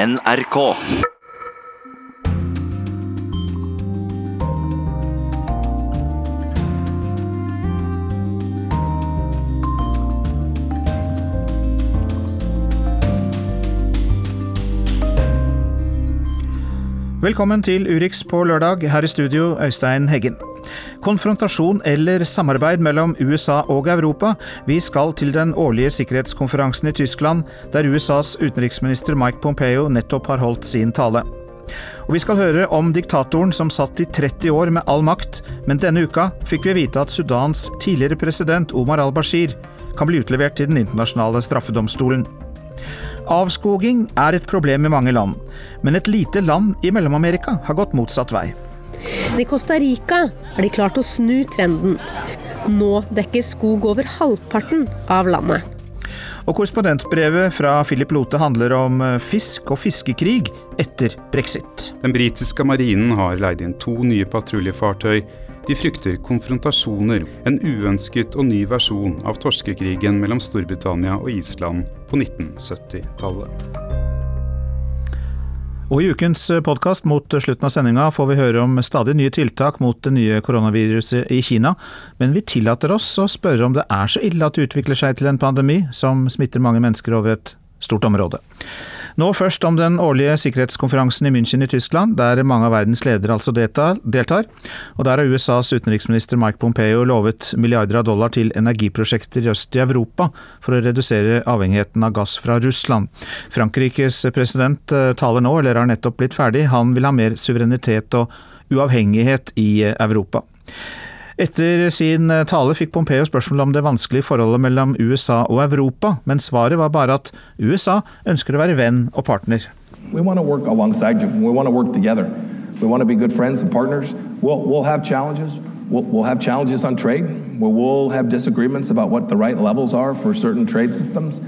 NRK. Velkommen til Urix på lørdag, her i studio Øystein Heggen. Konfrontasjon eller samarbeid mellom USA og Europa? Vi skal til den årlige sikkerhetskonferansen i Tyskland, der USAs utenriksminister Mike Pompeo nettopp har holdt sin tale. Og vi skal høre om diktatoren som satt i 30 år med all makt, men denne uka fikk vi vite at Sudans tidligere president Omar al-Bashir kan bli utlevert til Den internasjonale straffedomstolen. Avskoging er et problem i mange land, men et lite land i Mellom-Amerika har gått motsatt vei. I Costa Rica har de klart å snu trenden. Nå dekker skog over halvparten av landet. Og korrespondentbrevet fra Philip Lote handler om fisk og fiskekrig etter brexit. Den britiske marinen har leid inn to nye patruljefartøy de frykter konfrontasjoner, en uønsket og ny versjon av torskekrigen mellom Storbritannia og Island på 1970-tallet. Og I ukens podkast mot slutten av sendinga får vi høre om stadig nye tiltak mot det nye koronaviruset i Kina, men vi tillater oss å spørre om det er så ille at det utvikler seg til en pandemi som smitter mange mennesker over et stort område. Nå først om den årlige sikkerhetskonferansen i München i Tyskland, der mange av verdens ledere altså deltar. Og der har USAs utenriksminister Mike Pompeo lovet milliarder av dollar til energiprosjekter i øst i Europa for å redusere avhengigheten av gass fra Russland. Frankrikes president eh, taler nå, eller har nettopp blitt ferdig. Han vil ha mer suverenitet og uavhengighet i eh, Europa. Etter sin eh, tale fikk Pompeo spørsmål om det vanskelige forholdet mellom USA og Europa, men svaret var bare at USA ønsker å være venn og partner. We want to work alongside you. We want to work together. We want to be good friends and partners. We'll, we'll have challenges. We'll, we'll have challenges on trade, where we'll have disagreements about what the right levels are for certain trade systems.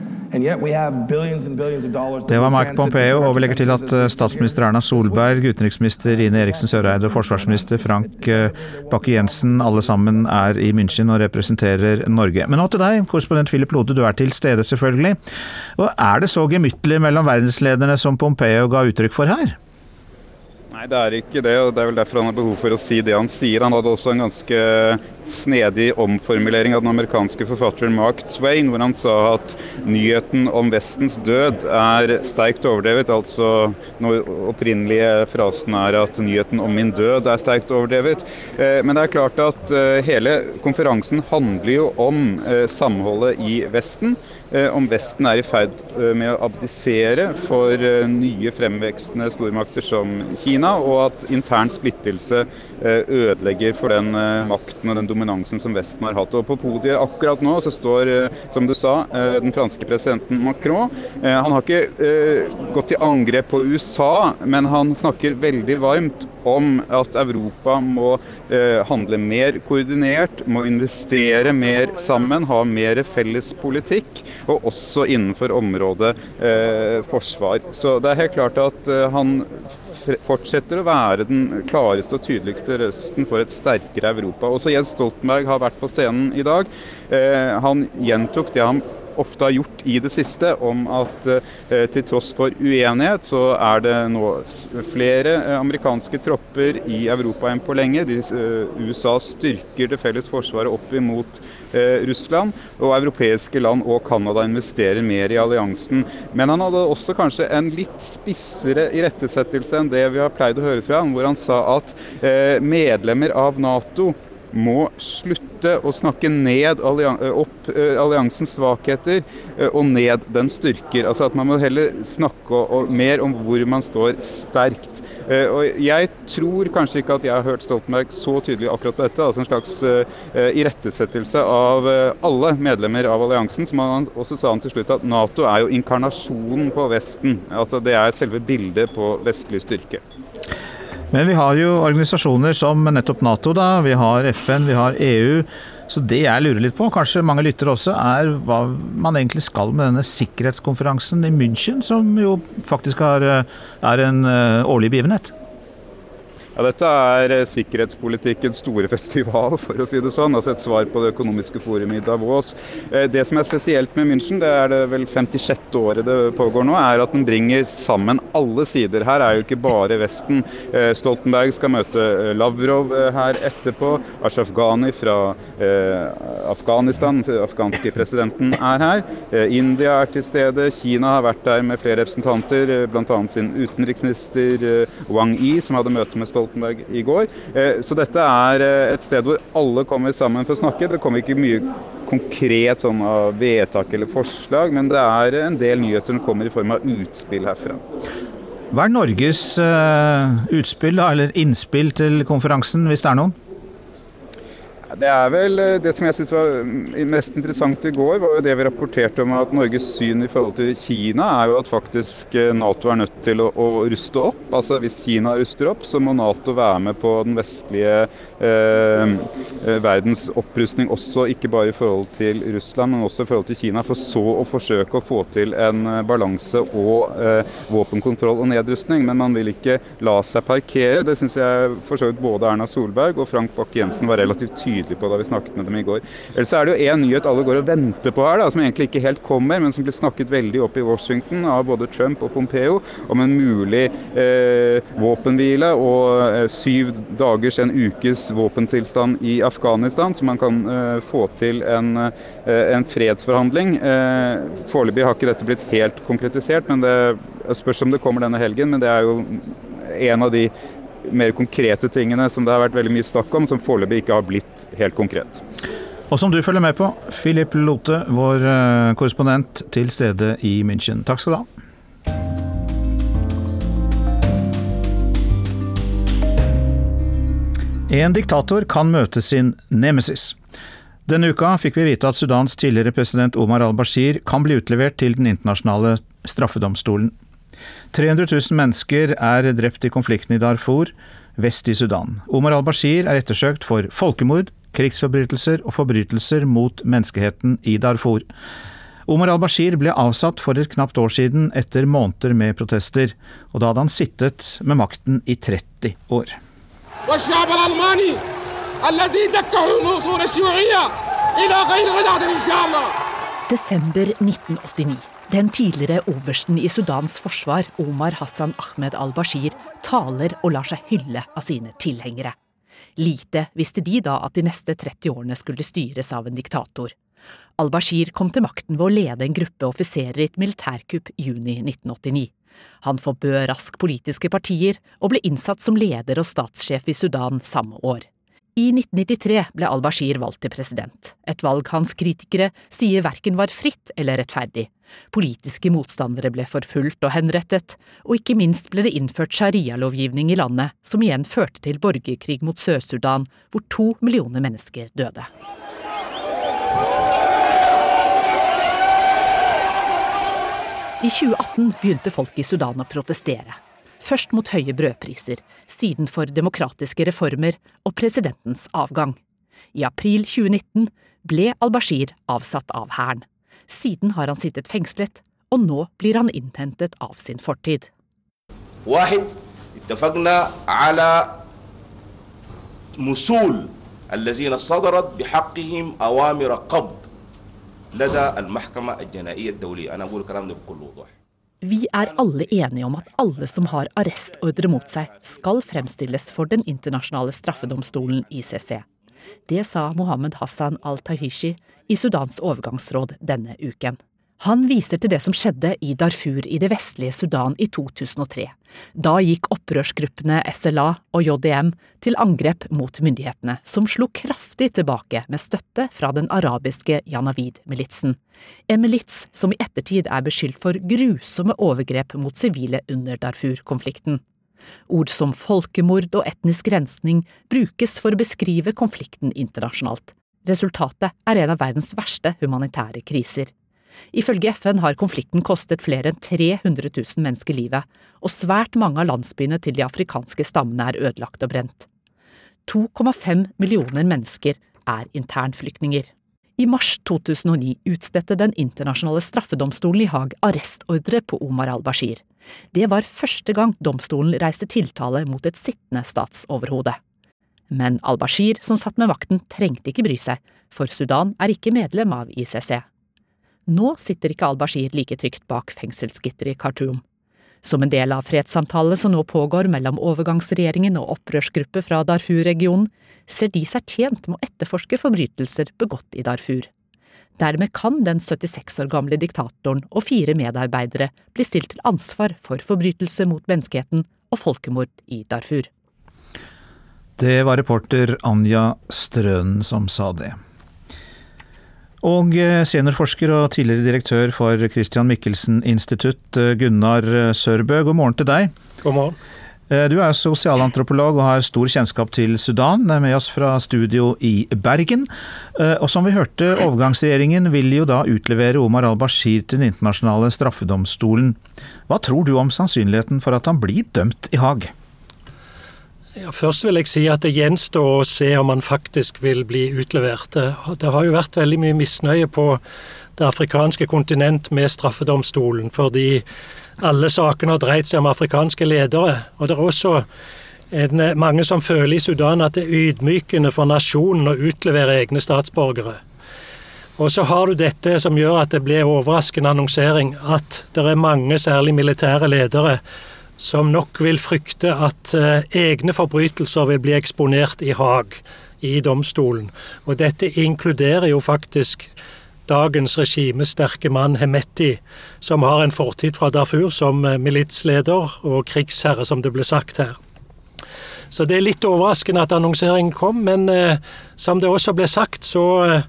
Det var Mike Pompeo, og vi legger til at eh, statsminister Erna Solberg, utenriksminister Ine Eriksen Søreide og forsvarsminister Frank eh, Bakke-Jensen alle sammen er i München og representerer Norge. Men nå til deg, korrespondent Philip Lode, du er til stede selvfølgelig. Og er det så gemyttlig mellom verdenslederne som Pompeo ga uttrykk for her? Nei, det er ikke det, og det er vel derfor han har behov for å si det han sier. Han hadde også en ganske snedig omformulering av den amerikanske forfatteren Mark Twain, hvor han sa at nyheten om Vestens død er sterkt overdrevet. Altså når opprinnelige frasen er at nyheten om min død er sterkt overdrevet. Eh, men det er klart at eh, hele konferansen handler jo om eh, samholdet i Vesten. Eh, om Vesten er i ferd eh, med å abdisere for eh, nye fremvekstende stormakter som Kina, og at intern splittelse ødelegger for den makten og den dominansen som Vesten har hatt. Og På podiet akkurat nå så står, som du sa, den franske presidenten Macron. Han har ikke gått til angrep på USA, men han snakker veldig varmt om at Europa må eh, handle mer koordinert, må investere mer sammen, ha mer felles politikk, og også innenfor området eh, forsvar. Så det er helt klart at eh, han fortsetter å være den klareste og tydeligste røsten for et sterkere Europa. Også Jens Stoltenberg har vært på scenen i dag. Eh, han gjentok det han ofte har gjort i det siste, om at eh, til tross for uenighet, så er det nå flere eh, amerikanske tropper i Europa enn på lenge. Eh, USA styrker det felles forsvaret opp imot Russland, og europeiske land og Canada investerer mer i alliansen. Men han hadde også kanskje en litt spissere irettesettelse enn det vi har pleid å høre fra ham, hvor han sa at medlemmer av Nato må slutte å snakke ned opp alliansens svakheter og ned den styrker. Altså at Man må heller snakke mer om hvor man står sterkt. Og Jeg tror kanskje ikke at jeg har hørt Stoltenberg så tydelig akkurat på dette. altså En slags irettesettelse av alle medlemmer av alliansen. Som han også sa han til slutt at Nato er jo inkarnasjonen på Vesten. At det er selve bildet på vestlig styrke. Men vi har jo organisasjoner som nettopp Nato, da. Vi har FN, vi har EU. Så det jeg lurer litt på, kanskje mange lyttere også, er hva man egentlig skal med denne sikkerhetskonferansen i München, som jo faktisk er en eh, årlig begivenhet? Ja, Dette er eh, sikkerhetspolitikkens store festival, for å si det sånn. Altså et svar på det økonomiske forumet i Davos. Eh, det som er spesielt med München, det er det vel 56. året det pågår nå, er at den bringer sammen alle sider. Her er jo ikke bare Vesten. Eh, Stoltenberg skal møte Lavrov her etterpå. Ashraf Ghani fra Afghanistan, afghanske presidenten, er her. India er til stede. Kina har vært der med flere representanter, bl.a. sin utenriksminister Wang Yi, som hadde møte med Stoltenberg Stoltenberg i går. Eh, så dette er eh, et sted hvor alle kommer sammen for å snakke. Det kommer ikke mye konkret sånn av vedtak eller forslag, men det er en del nyheter som kommer i form av utspill herfra. Hva er Norges uh, utspill, eller innspill til konferansen, hvis det er noen? Det er vel eh, det som jeg syns var mm, mest interessant i går, var jo det vi rapporterte om at Norges syn i forhold til Kina er jo at faktisk eh, Nato er nødt til å, å ruste opp. Altså Hvis Kina ruster opp, så må Nato være med på den vestlige eh, eh verdens opprustning også, ikke bare i forhold til Russland, men også i forhold til Kina. For så å forsøke å få til en balanse og eh, våpenkontroll og nedrustning. Men man vil ikke la seg parkere. Det syns jeg for så vidt både Erna Solberg og Frank Bakke-Jensen var relativt tydelige tydelig på da vi snakket med dem i går. Ellers er det jo én nyhet alle går og venter på her, da, som egentlig ikke helt kommer, men som blir snakket veldig opp i Washington av både Trump og Pompeo, om en mulig eh, våpenhvile og eh, syv dagers, en ukes våpentilstand i Afghanistan, så man kan eh, få til en, eh, en fredsforhandling. Eh, foreløpig har ikke dette blitt helt konkretisert, men det spørs om det kommer denne helgen. Men det er jo en av de mer konkrete tingene som det har vært veldig mye snakk om, som foreløpig ikke har blitt helt konkret. Og som du følger med på, Philip Lote, vår eh, korrespondent til stede i München. Takk skal du ha. En diktator kan møte sin nemesis. Denne uka fikk vi vite at Sudans tidligere president Omar al-Bashir kan bli utlevert til Den internasjonale straffedomstolen. 300 000 mennesker er drept i konflikten i Darfur, vest i Sudan. Omar al-Bashir er ettersøkt for folkemord, krigsforbrytelser og forbrytelser mot menneskeheten i Darfur. Omar al-Bashir ble avsatt for et knapt år siden etter måneder med protester, og da hadde han sittet med makten i 30 år. Desember 1989. Den tidligere obersten i Sudans forsvar, Omar Hassan Ahmed al-Bashir, taler og lar seg hylle av sine tilhengere. Lite visste de da at de neste 30 årene skulle styres av en diktator. Al-Bashir kom til makten ved å lede en gruppe offiserer i et militærkupp juni 1989. Han forbød raskt politiske partier, og ble innsatt som leder og statssjef i Sudan samme år. I 1993 ble al-Bashir valgt til president, et valg hans kritikere sier verken var fritt eller rettferdig. Politiske motstandere ble forfulgt og henrettet, og ikke minst ble det innført sharialovgivning i landet, som igjen førte til borgerkrig mot Sør-Sudan, hvor to millioner mennesker døde. I 2018 begynte folk i Sudan å protestere først mot høye brødpriser, siden for demokratiske reformer og presidentens avgang. I april 2019 ble al-Bashir avsatt av hæren. Siden har han sittet fengslet, og nå blir han innhentet av sin fortid. لدى المحكمة الجنائية الدولية أنا أقول الكلام ده بكل وضوح vi er alle enige om at alle som har arrestordre mot seg, skal fremstilles for Den internasjonale straffedomstolen ICC. Det sa Mohammed Hassan al-Tahishi i Sudans overgangsråd denne uken. Han viser til det som skjedde i Darfur i det vestlige Sudan i 2003. Da gikk opprørsgruppene SLA og JDM til angrep mot myndighetene, som slo kraftig tilbake med støtte fra den arabiske Janavid-militsen. En milits som i ettertid er beskyldt for grusomme overgrep mot sivile under Darfur-konflikten. Ord som folkemord og etnisk rensning brukes for å beskrive konflikten internasjonalt. Resultatet er en av verdens verste humanitære kriser. Ifølge FN har konflikten kostet flere enn 300 000 mennesker livet, og svært mange av landsbyene til de afrikanske stammene er ødelagt og brent. 2,5 millioner mennesker er internflyktninger. I mars 2009 utstedte Den internasjonale straffedomstolen i Haag arrestordre på Omar al-Bashir. Det var første gang domstolen reiste tiltale mot et sittende statsoverhode. Men al-Bashir, som satt med makten, trengte ikke bry seg, for Sudan er ikke medlem av ICC. Nå sitter ikke al-Bashir like trygt bak fengselsgitteret i Khartoum. Som en del av fredssamtalene som nå pågår mellom overgangsregjeringen og opprørsgrupper fra Darfur-regionen, ser de seg tjent med å etterforske forbrytelser begått i Darfur. Dermed kan den 76 år gamle diktatoren og fire medarbeidere bli stilt til ansvar for forbrytelser mot menneskeheten og folkemord i Darfur. Det var reporter Anja Strønen som sa det. Og eh, seniorforsker og tidligere direktør for Christian Michelsen institutt, eh, Gunnar Sørbø, god morgen til deg. God morgen. Eh, du er sosialantropolog og har stor kjennskap til Sudan, med oss fra studio i Bergen. Og som vi hørte, overgangsregjeringen vil jo da utlevere Omar al-Bashir til Den internasjonale straffedomstolen. Hva tror du om sannsynligheten for at han blir dømt i Haag? Ja, først vil jeg si at det gjenstår å se om han faktisk vil bli utlevert. Det har jo vært veldig mye misnøye på det afrikanske kontinent med straffedomstolen, fordi alle sakene har dreid seg om afrikanske ledere. Og det er også en, mange som føler i Sudan at det er ydmykende for nasjonen å utlevere egne statsborgere. Og så har du dette som gjør at det blir overraskende annonsering, at det er mange, særlig militære ledere, som nok vil frykte at eh, egne forbrytelser vil bli eksponert i Haag, i domstolen. Og dette inkluderer jo faktisk dagens regimes sterke mann Hemeti, som har en fortid fra Darfur som eh, militsleder og krigsherre, som det ble sagt her. Så det er litt overraskende at annonseringen kom, men eh, som det også ble sagt, så eh,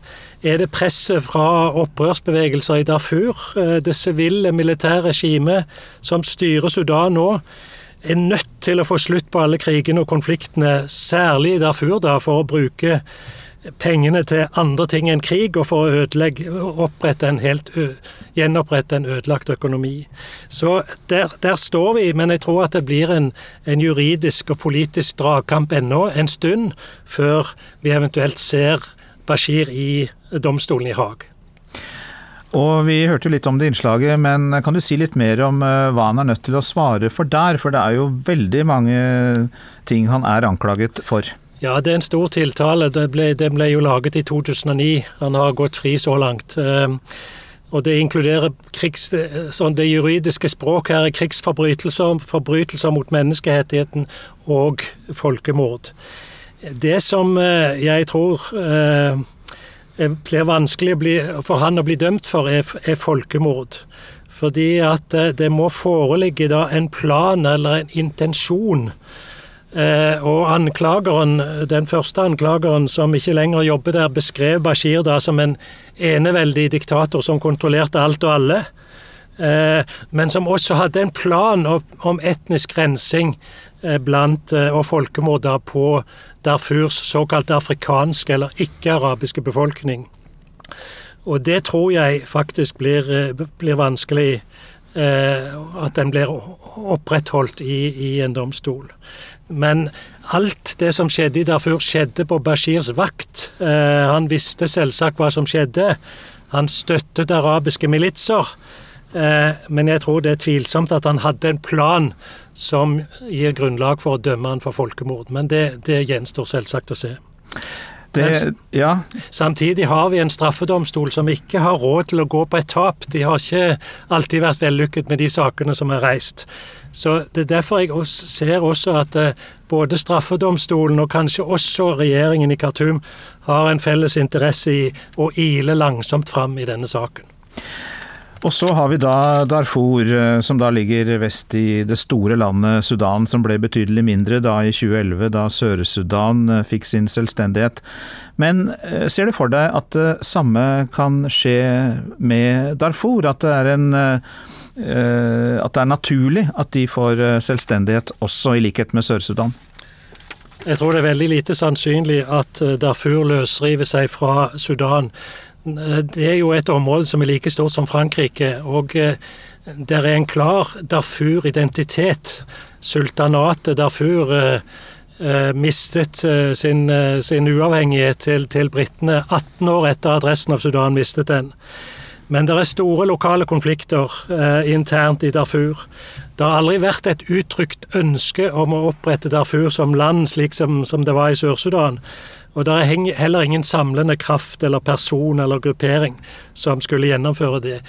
er det presset fra opprørsbevegelser i Darfur, eh, det sivile militære regimet som styrer Sudan nå, er nødt til å få slutt på alle krigene og konfliktene, særlig i Darfur, da, for å bruke pengene til andre ting enn krig, og for å ødelegge, en helt, gjenopprette en ødelagt økonomi. Så der, der, står vi, men jeg tror at det blir en, en juridisk og politisk dragkamp ennå en stund, før vi eventuelt ser Bashir i domstolen i Haag. Og Vi hørte litt om det innslaget, men kan du si litt mer om hva han er nødt til å svare for der? For det er jo veldig mange ting han er anklaget for. Ja, det er en stor tiltale. Det ble, det ble jo laget i 2009. Han har gått fri så langt. Ehm, og det inkluderer krigs, sånn det juridiske språk her er krigsforbrytelser, forbrytelser mot menneskeheten og folkemord. Det som eh, jeg tror eh, blir vanskelig for han å bli dømt for, er, er folkemord. Fordi at eh, det må foreligge da en plan eller en intensjon og anklageren, den første anklageren som ikke lenger jobber der, beskrev Bashir da som en eneveldig diktator som kontrollerte alt og alle. Eh, men som også hadde en plan om etnisk rensing eh, blant, og folkemord på Darfurs såkalt afrikanske eller ikke-arabiske befolkning. Og det tror jeg faktisk blir, blir vanskelig at den blir opprettholdt i, i en domstol. Men alt det som skjedde i Darfur, skjedde på Bashirs vakt. Eh, han visste selvsagt hva som skjedde. Han støttet arabiske militser. Eh, men jeg tror det er tvilsomt at han hadde en plan som gir grunnlag for å dømme han for folkemord. Men det, det gjenstår selvsagt å se. Det, ja. Samtidig har vi en straffedomstol som ikke har råd til å gå på et tap. De har ikke alltid vært vellykket med de sakene som er reist. Så Det er derfor jeg også ser også at eh, både straffedomstolen og kanskje også regjeringen i Khartoum har en felles interesse i å ile langsomt fram i denne saken. Og så har vi da Darfur, eh, som da ligger vest i det store landet Sudan, som ble betydelig mindre da i 2011, da Sør-Sudan eh, fikk sin selvstendighet. Men eh, ser du for deg at det samme kan skje med Darfur? At det er en at det er naturlig at de får selvstendighet også, i likhet med Sør-Sudan? Jeg tror det er veldig lite sannsynlig at Darfur løsriver seg fra Sudan. Det er jo et område som er like stort som Frankrike. og der det er en klar Darfur-identitet. Sultanatet Darfur eh, mistet sin, sin uavhengighet til, til britene 18 år etter at resten av Sudan mistet den. Men det er store lokale konflikter eh, internt i Darfur. Det har aldri vært et uttrykt ønske om å opprette Darfur som land, slik som, som det var i Sør-Sudan. Og det er heller ingen samlende kraft eller person eller gruppering som skulle gjennomføre det.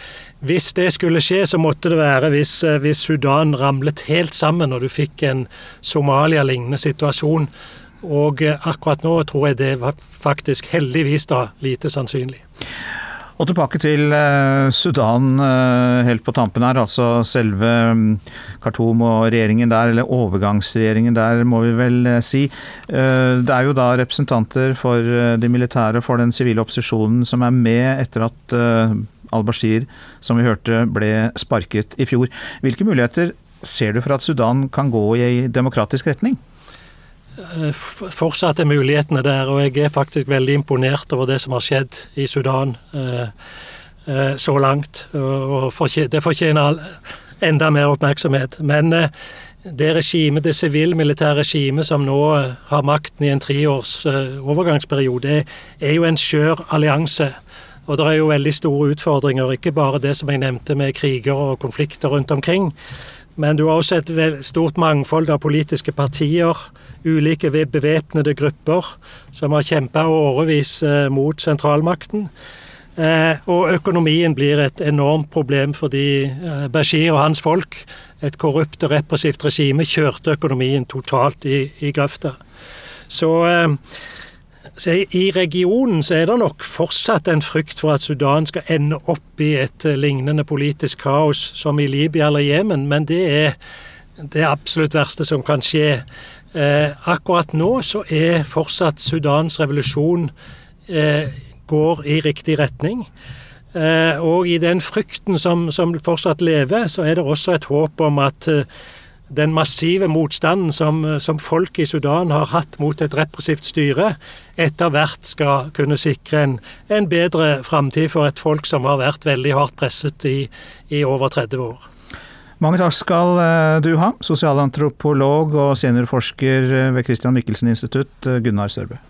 Hvis det skulle skje, så måtte det være hvis, eh, hvis Sudan ramlet helt sammen og du fikk en Somalia-lignende situasjon. Og eh, akkurat nå tror jeg det var faktisk heldigvis da lite sannsynlig. Og tilbake til eh, Sudan eh, helt på tampen her. Altså selve mm, Khartoum og regjeringen der, eller overgangsregjeringen der, må vi vel eh, si. Det er jo da representanter for de militære og for den sivile opposisjonen som er med etter at al-Bashir, som vi hørte, ble sparket i fjor. Hvilke muligheter ser du for at Sudan kan gå i demokratisk retning? Eh, fortsatt er mulighetene der, og jeg er faktisk veldig imponert over det som har skjedd i Sudan eh, eh, så langt. Og det fortjener enda mer oppmerksomhet. Men det regimet, det sivilmilitære regimet som nå har makten i en treårs overgangsperiode, er jo en skjør allianse. Og det er jo veldig store utfordringer, ikke bare det som jeg nevnte med kriger og konflikter rundt omkring. Men du har også et stort mangfold av politiske partier ulike bevæpnede grupper som har kjempa årevis eh, mot sentralmakten. Eh, og økonomien blir et enormt problem fordi eh, Bashir og hans folk, et korrupt og repressivt regime, kjørte økonomien totalt i, i grøfta. Så, så, i regionen så er det nok fortsatt en frykt for at Sudan skal ende opp i et lignende politisk kaos som i Libya eller Jemen, men det er det absolutt verste som kan skje. Eh, akkurat nå så er fortsatt Sudans revolusjon eh, går i riktig retning. Eh, og i den frykten som, som, fortsatt lever, så er det også et håp om at den massive motstanden som, som folk i Sudan har hatt mot et repressivt styre, etter hvert skal kunne sikre en, en bedre framtid for et folk som har vært veldig hardt presset i, i over 30 år. Mange takk skal eh, du ha, sosialantropolog og seniorforsker eh, ved Christian Michelsen institutt, eh, Gunnar Sørbø.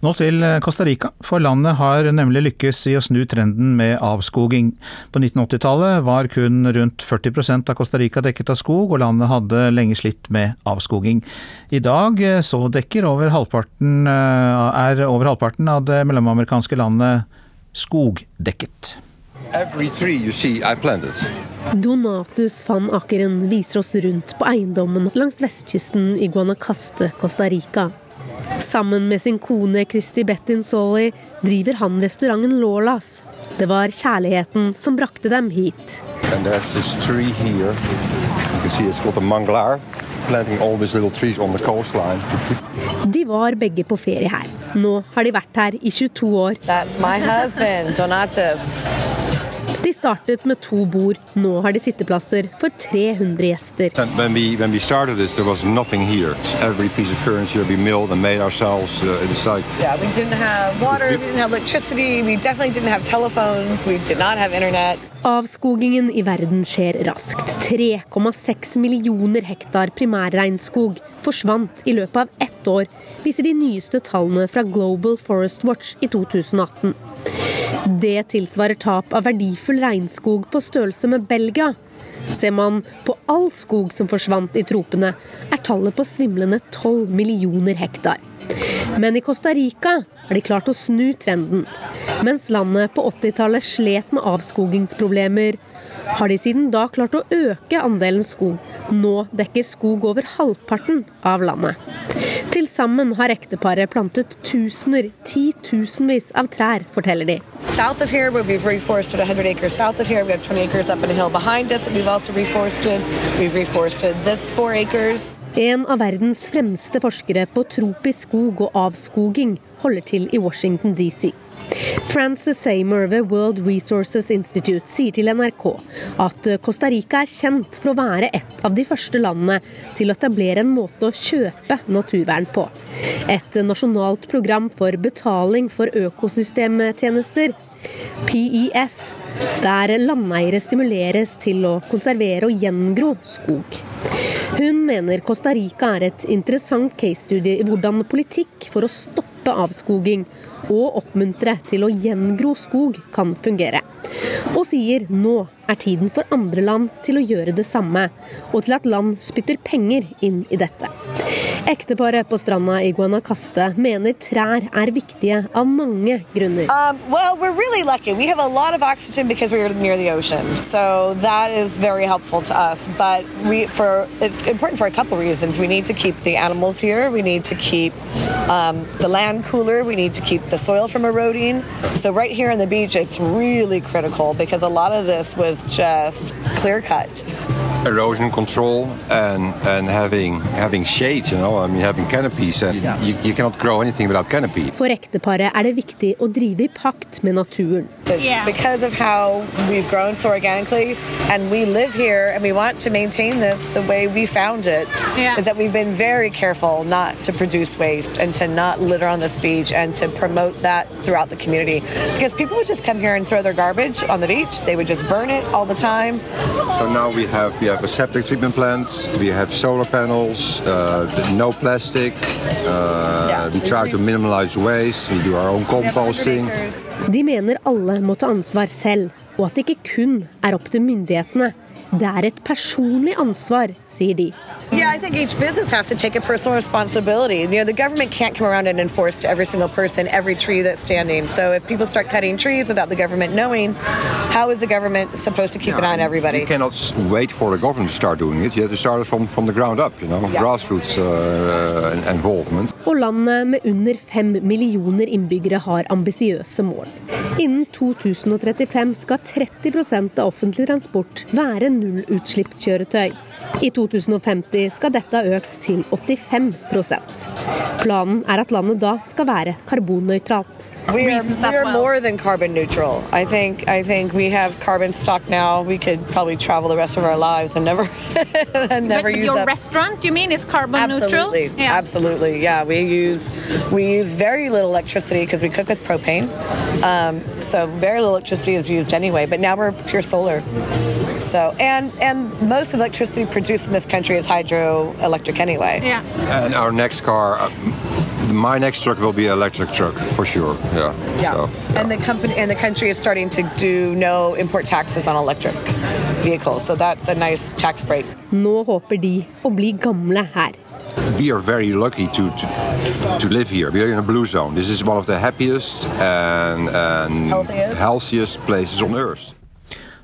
Nå til Costa Rica, for landet har nemlig lykkes i å snu trenden med avskoging. På 1980-tallet var kun rundt 40% av Costa Rica dekket av skog, og landet hadde lenge slitt med avskoging. I dag eh, så dekker over halvparten, eh, er over halvparten av det mellomamerikanske landet skogdekket. Donatus van Akeren viser oss rundt på eiendommen langs vestkysten i Guanacaste, Costa Rica. Sammen med sin kone Kristi Bettin Solly driver han restauranten Lolas. Det var kjærligheten som brakte dem hit. De var begge på ferie her. Nå har de vært her i 22 år. That's my husband, Donatus. De startet med to bord, nå har de sitteplasser for 300 gjester. When we, when we started this, there was nothing here. Every piece of furniture we milled and made ourselves. Uh, it's like yeah, we didn't have water, we didn't have electricity, we definitely didn't have telephones, we did not have internet. Avskogingen i verden skjer raskt. 3,6 millioner hektar primærregnskog forsvant i løpet av ett år, viser de nyeste tallene fra Global Forest Watch i 2018. Det tilsvarer tap av verdifull regnskog på størrelse med Belgia. Ser man på all skog som forsvant i tropene, er tallet på svimlende 12 millioner hektar. Men i Costa Rica har de klart å snu trenden. Mens landet på 80-tallet slet med avskogingsproblemer, har de siden da klart å øke andelen skog. Nå dekker skog over halvparten av landet. Til sammen har ekteparet plantet tusener, titusenvis av trær, forteller de. South of here, we've reforested 100 acres south of here. We have 20 acres up in a hill behind us. We've also reforested. We've reforested this four acres. En av verdens fremste forskere på tropisk skog og avskoging holder til i Washington DC. Frances Seymour ved World Resources Institute sier til NRK at Costa Rica er kjent for å være et av de første landene til å etablere en måte å kjøpe naturvern på. Et nasjonalt program for betaling for økosystemtjenester, PES, der landeiere stimuleres til å konservere og gjengro skog. Hun mener Costa Rica er et interessant case-studie i hvordan politikk for å stoppe avskoging og oppmuntre til å gjengro skog kan fungere. Og sier nå er tiden for andre land til å gjøre det samme, og til at land spytter penger inn i dette. Ekteparet på stranda i Guanacaste mener trær er viktige av mange grunner. Um, well, we're really lucky. We have a lot of oxygen because we're near the ocean, so that is very helpful to us. But we, for it's important for a couple reasons. We need to keep the animals here. We need to keep um, cooler. The soil from eroding. So right here on the beach, it's really critical because a lot of this was just clear cut. erosion control and and having having shade, you know, I mean having canopies. And you, you cannot grow anything without canopy. For ekteparet er det viktig å drive i pakt med naturen. Yeah. Because of how we've grown so organically, and we live here, and we want to maintain this the way we found it. Yeah. Is that we've been very careful not to produce waste and to not litter on this beach and to promote that throughout the community. Because people would just come here and throw their garbage on the beach. They would just burn it all the time. So now we have we have a septic treatment plant, we have solar panels, uh, no plastic. Uh, yeah. We try to minimize waste. We do our own composting. De mener alle må ta ansvar selv, og at det ikke kun er opp til myndighetene. Det er et personlig ansvar, sier de. Yeah, I think each business has to take a personal responsibility. You know, the government can't come around and enforce to every single person every tree that's standing. So if people start cutting trees without the government knowing, how is the government supposed to keep an eye on everybody? You cannot wait for the government to start doing it. You have to start it from, from the ground up, you know, yeah. grassroots uh, involvement. Og landet med under fem millioner innbyggere har ambisiøse mål. Innen 2035 skal 30 av offentlig transport være nullutslippskjøretøy. I 2050 skal dette ha økt til 85% Planen er at landet da skal være karbonnøytralt. We are, we are more than carbon neutral. I think I think we have carbon stock now. We could probably travel the rest of our lives and never and never but use your up. restaurant, you mean, is carbon absolutely. neutral? Yeah. Absolutely. Yeah, we use we use very little electricity because we cook with propane. Um, so very little electricity is used anyway. But now we're pure solar. So and and most electricity produced in this country is hydroelectric anyway. Yeah. And our next car. Uh, my next truck will be an electric truck for sure. Yeah. Yeah. So, yeah. And the company and the country is starting to do no import taxes on electric vehicles, so that's a nice tax break. Nå håper de å bli gamle her. We are very lucky to, to, to live here. We are in a blue zone. This is one of the happiest and, and healthiest. healthiest places on earth.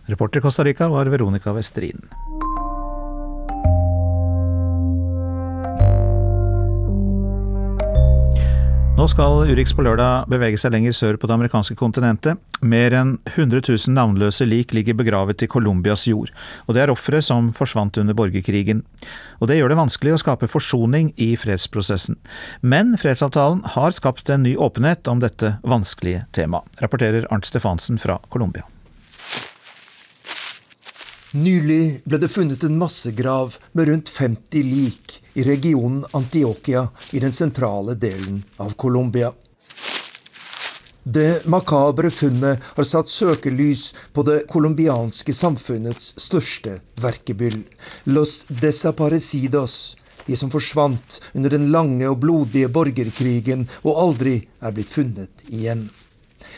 Reporter Costa Rica var Veronica Westrin. Nå skal Urix på lørdag bevege seg lenger sør på det amerikanske kontinentet. Mer enn 100 000 navnløse lik ligger begravet i Colombias jord, og det er ofre som forsvant under borgerkrigen. Og det gjør det vanskelig å skape forsoning i fredsprosessen. Men fredsavtalen har skapt en ny åpenhet om dette vanskelige temaet, rapporterer Arnt Stefansen fra Colombia. Nylig ble det funnet en massegrav med rundt 50 lik i regionen Antioquia i den sentrale delen av Colombia. Det makabre funnet har satt søkelys på det colombianske samfunnets største verkebyll, Los Desaparecidos, de som forsvant under den lange og blodige borgerkrigen og aldri er blitt funnet igjen.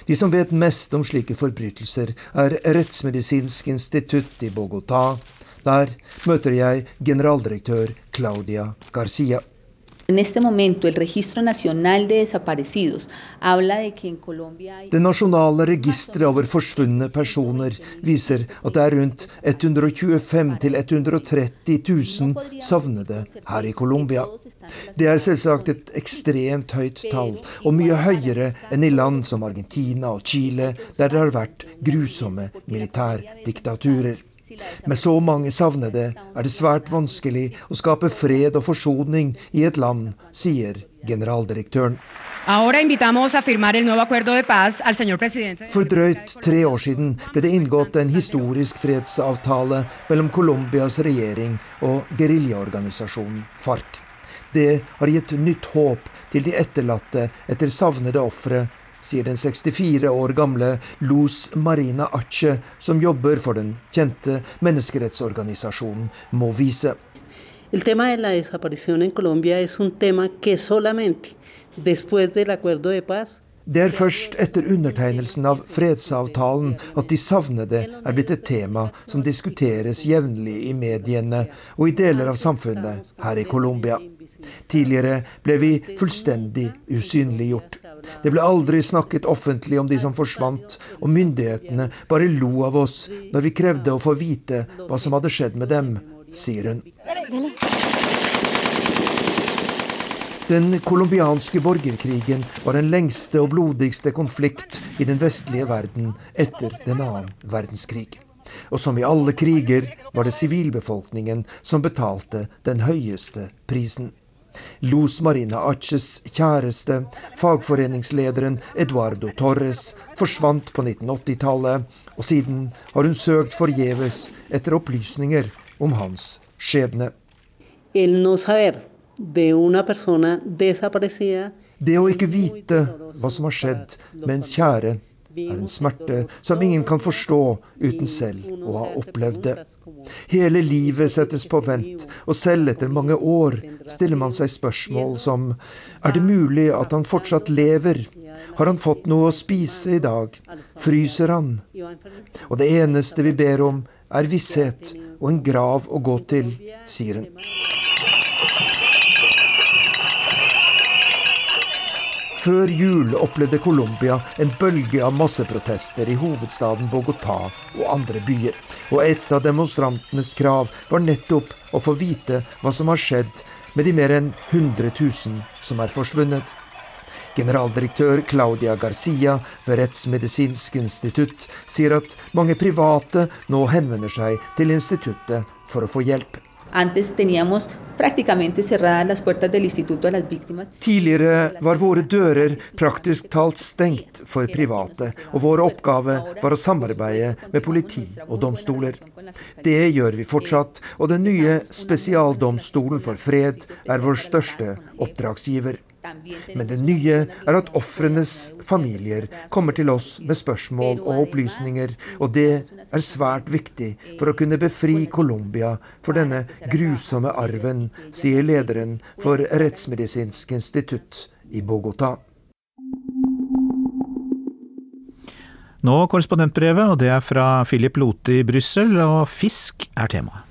De som vet mest om slike forbrytelser, er Rettsmedisinsk institutt i Bogotá. Der møter jeg generaldirektør Claudia Garcia. Det nasjonale registeret over forsvunne personer viser at det er rundt 125 000-130 000 savnede her i Colombia. Det er selvsagt et ekstremt høyt tall, og mye høyere enn i land som Argentina og Chile, der det har vært grusomme militærdiktaturer. Med så mange savnede er det svært vanskelig å skape fred og forsoning i et land, sier generaldirektøren. For drøyt tre år siden ble det inngått en historisk fredsavtale mellom Colombias regjering og geriljaorganisasjonen FARC. Det har gitt nytt håp til de etterlatte etter savnede ofre, sier den 64 år gamle Luz Marina Ache, som jobber for den kjente menneskerettsorganisasjonen Movise. El tema de la desaparición en Colombia es un tema que solamente después del acuerdo de paz det er først etter undertegnelsen av fredsavtalen at de savnede er blitt et tema som diskuteres jevnlig i mediene og i deler av samfunnet her i Colombia. Tidligere ble vi fullstendig usynliggjort. Det ble aldri snakket offentlig om de som forsvant, og myndighetene bare lo av oss når vi krevde å få vite hva som hadde skjedd med dem, sier hun. Den colombianske borgerkrigen var den lengste og blodigste konflikt i den vestlige verden etter den annen verdenskrig. Og som i alle kriger var det sivilbefolkningen som betalte den høyeste prisen. Luz Marina Aches kjæreste, fagforeningslederen Eduardo Torres, forsvant på 1980-tallet, og siden har hun søkt forgjeves etter opplysninger om hans skjebne. El no saber de una persona desaparecida. Det å ikke vite hva som har skjedd med ens kjære, en smerte som ingen kan forstå uten selv å ha opplevd det. Hele livet settes på vent, og selv etter mange år stiller man seg spørsmål som er det mulig at han fortsatt lever? Har han fått noe å spise i dag? Fryser han? Og det eneste vi ber om, er visshet og en grav å gå til, sier hun. Før jul opplevde Colombia en bølge av masseprotester i hovedstaden Bogotá og andre byer. Og et av demonstrantenes krav var nettopp å få vite hva som har skjedd med de mer enn 100 000 som er forsvunnet. Generaldirektør Claudia Garcia ved Rettsmedisinsk institutt sier at mange private nå henvender seg til instituttet for å få hjelp. Antes teníamos prácticamente cerradas las puertas del instituto a las víctimas. Tidligere var våre dører praktisk talt stengt for private, og vår oppgave var å samarbeide med politi og domstoler. Det gjør vi fortsatt, og den nye spesialdomstolen for fred er vår største oppdragsgiver. Men det nye er at ofrenes familier kommer til oss med spørsmål og opplysninger, og det er svært viktig for å kunne befri Colombia for denne grusomme arven, sier lederen for Rettsmedisinsk institutt i Bogotá. Nå korrespondentbrevet, og det er fra Philip Lote i Brussel, og fisk er temaet.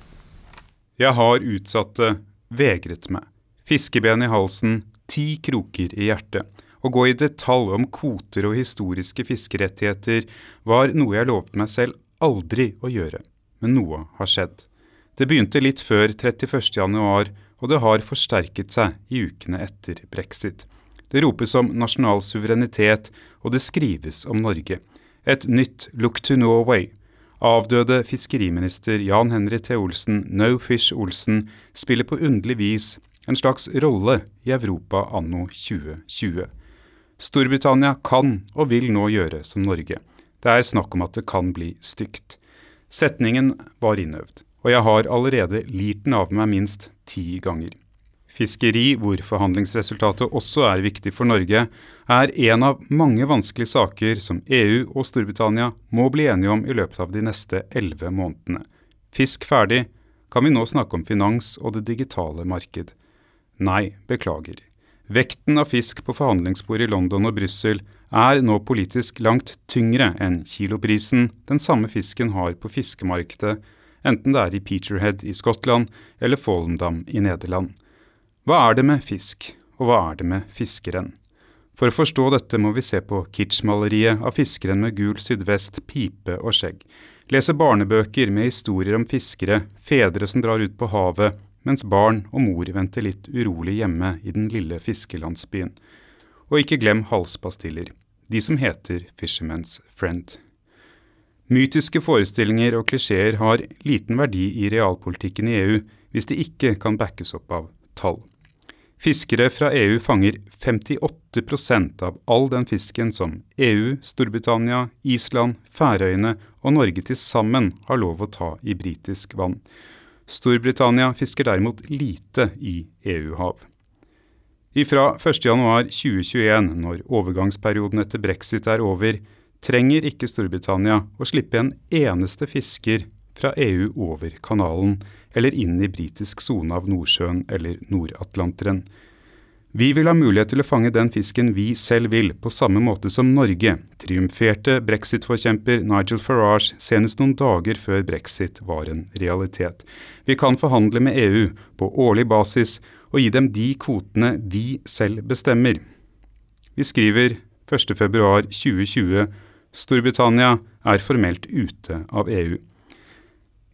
Jeg har utsatt det, vegret meg. Fiskeben i halsen, ti kroker i hjertet. Å gå i detalj om kvoter og historiske fiskerettigheter var noe jeg lovte meg selv aldri å gjøre, men noe har skjedd. Det begynte litt før 31.1, og det har forsterket seg i ukene etter brexit. Det ropes om nasjonal suverenitet, og det skrives om Norge. Et nytt Look to Norway. Avdøde fiskeriminister Jan Henry T. Olsen, No Fish Olsen, spiller på underlig vis en slags rolle i Europa anno 2020. Storbritannia kan og vil nå gjøre som Norge. Det er snakk om at det kan bli stygt. Setningen var innøvd, og jeg har allerede lirt den av meg minst ti ganger. Fiskeri, hvor forhandlingsresultatet også er viktig for Norge, er en av mange vanskelige saker som EU og Storbritannia må bli enige om i løpet av de neste elleve månedene. Fisk ferdig, kan vi nå snakke om finans og det digitale marked. Nei, beklager. Vekten av fisk på forhandlingsbordet i London og Brussel er nå politisk langt tyngre enn kiloprisen den samme fisken har på fiskemarkedet, enten det er i Peterhead i Skottland eller Follendam i Nederland. Hva er det med fisk, og hva er det med fiskeren? For å forstå dette må vi se på kitschmaleriet av fiskeren med gul sydvest, pipe og skjegg, lese barnebøker med historier om fiskere, fedre som drar ut på havet, mens barn og mor venter litt urolig hjemme i den lille fiskelandsbyen. Og ikke glem halspastiller, de som heter Fisherman's Friend. Mytiske forestillinger og klisjeer har liten verdi i realpolitikken i EU hvis de ikke kan backes opp av tall. Fiskere fra EU fanger 58% av all den fisken som EU, Storbritannia, Island, Færøyene og Norge til sammen har lov å ta i britisk vann. Storbritannia fisker derimot lite i EU-hav. Ifra 1.1.2021, når overgangsperioden etter brexit er over, trenger ikke Storbritannia å slippe en eneste fisker fra EU over kanalen eller inn i britisk sone av Nordsjøen eller Nord-Atlanteren. Vi vil ha mulighet til å fange den fisken vi selv vil, på samme måte som Norge, triumferte brexit-forkjemper Nigel Farage senest noen dager før brexit var en realitet. Vi kan forhandle med EU på årlig basis og gi dem de kvotene vi selv bestemmer. Vi skriver 1.2.2020 Storbritannia er formelt ute av EU.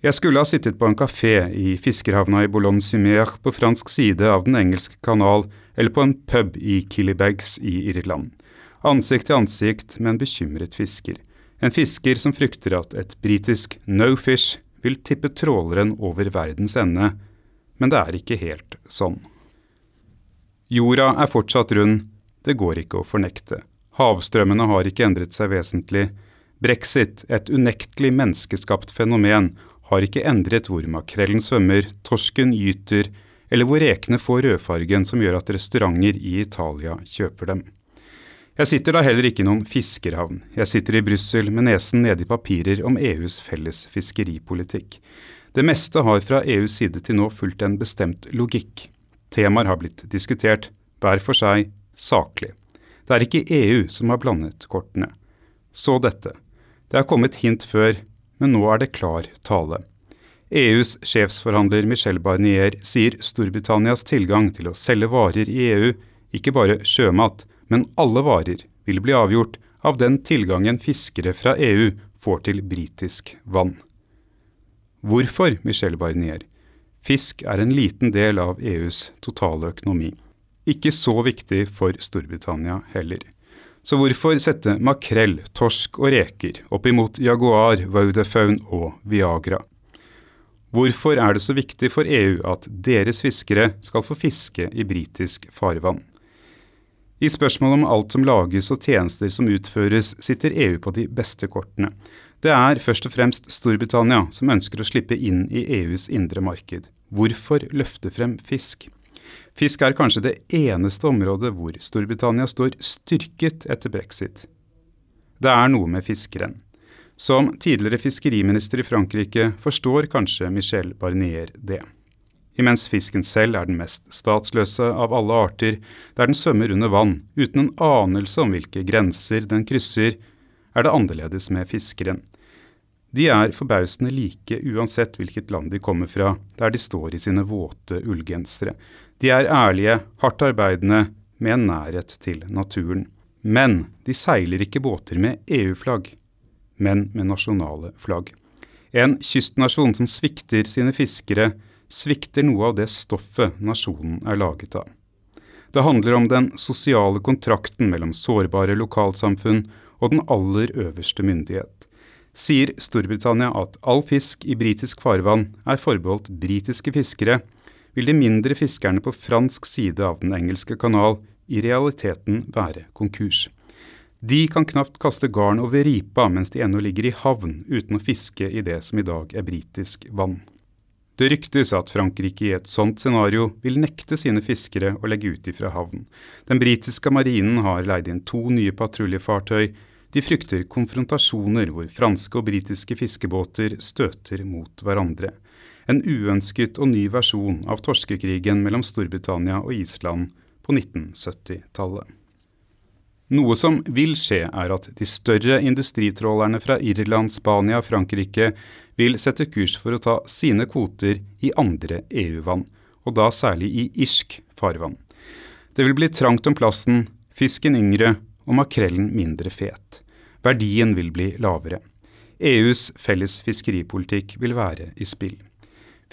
Jeg skulle ha sittet på en kafé i fiskerhavna i Boulogne-sur-Mer på fransk side av Den engelske kanal, eller på en pub i Killybags i Irland. Ansikt til ansikt med en bekymret fisker. En fisker som frykter at et britisk no fish vil tippe tråleren over verdens ende, men det er ikke helt sånn. Jorda er fortsatt rund, det går ikke å fornekte. Havstrømmene har ikke endret seg vesentlig. Brexit, et unektelig menneskeskapt fenomen, har ikke endret hvor makrellen svømmer, torsken gyter, eller hvor rekene får rødfargen som gjør at restauranter i Italia kjøper dem. Jeg sitter da heller ikke i noen fiskerhavn. Jeg sitter i Brussel med nesen nede i papirer om EUs felles fiskeripolitikk. Det meste har fra EUs side til nå fulgt en bestemt logikk. Temaer har blitt diskutert, hver for seg, saklig. Det er ikke EU som har blandet kortene. Så dette. Det er kommet hint før, men nå er det klar tale. EUs sjefsforhandler Michel Barnier sier Storbritannias tilgang til å selge varer i EU, ikke bare sjømat, men alle varer, vil bli avgjort av den tilgangen fiskere fra EU får til britisk vann. Hvorfor, Michel Barnier? Fisk er en liten del av EUs totale økonomi ikke så viktig for Storbritannia heller. Så hvorfor sette makrell, torsk og reker opp imot Jaguar, vaudefaun og Viagra? Hvorfor er det så viktig for EU at deres fiskere skal få fiske i britisk farvann? I spørsmålet om alt som lages og tjenester som utføres, sitter EU på de beste kortene. Det er først og fremst Storbritannia som ønsker å slippe inn i EUs indre marked. Hvorfor løfte frem fisk? Fisk er kanskje det eneste området hvor Storbritannia står styrket etter brexit. Det er noe med fiskeren. Som tidligere fiskeriminister i Frankrike forstår kanskje Michel Barnier det. Imens fisken selv er den mest statsløse av alle arter, der den svømmer under vann uten en anelse om hvilke grenser den krysser, er det annerledes med fiskeren. De er forbausende like uansett hvilket land de kommer fra, der de står i sine våte ullgensere. De er ærlige, hardt arbeidende, med en nærhet til naturen. Men de seiler ikke båter med EU-flagg, men med nasjonale flagg. En kystnasjon som svikter sine fiskere, svikter noe av det stoffet nasjonen er laget av. Det handler om den sosiale kontrakten mellom sårbare lokalsamfunn og den aller øverste myndighet. Sier Storbritannia at all fisk i britisk farvann er forbeholdt britiske fiskere, vil de mindre fiskerne på fransk side av Den engelske kanal i realiteten være konkurs. De kan knapt kaste garn over ripa mens de ennå ligger i havn uten å fiske i det som i dag er britisk vann. Det ryktes at Frankrike i et sånt scenario vil nekte sine fiskere å legge ut ifra havn. Den britiske marinen har leid inn to nye patruljefartøy. De frykter konfrontasjoner hvor franske og britiske fiskebåter støter mot hverandre en uønsket og ny versjon av torskekrigen mellom Storbritannia og Island på 1970-tallet. Noe som vil skje, er at de større industritrålerne fra Irland, Spania og Frankrike vil sette kurs for å ta sine kvoter i andre EU-vann, og da særlig i irsk farvann. Det vil bli trangt om plassen, fisken yngre og makrellen mindre fet. Verdien vil bli lavere. EUs felles fiskeripolitikk vil være i spill.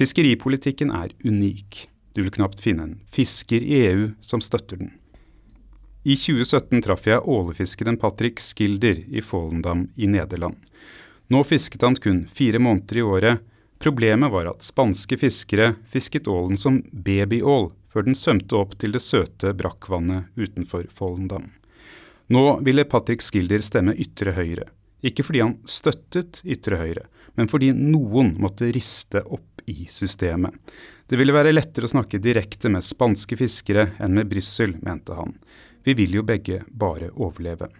Fiskeripolitikken er unik. Du vil knapt finne en fisker i EU som støtter den. I 2017 traff jeg ålefiskeren Patrick Skilder i Follendam i Nederland. Nå fisket han kun fire måneder i året. Problemet var at spanske fiskere fisket ålen som babyål før den svømte opp til det søte brakkvannet utenfor Follendam. Nå ville Patrick Skilder stemme ytre høyre. Ikke fordi han støttet ytre høyre, men fordi noen måtte riste opp i systemet. Det ville være lettere å snakke direkte med spanske fiskere enn med Brussel, mente han. Vi vil jo begge bare overleve.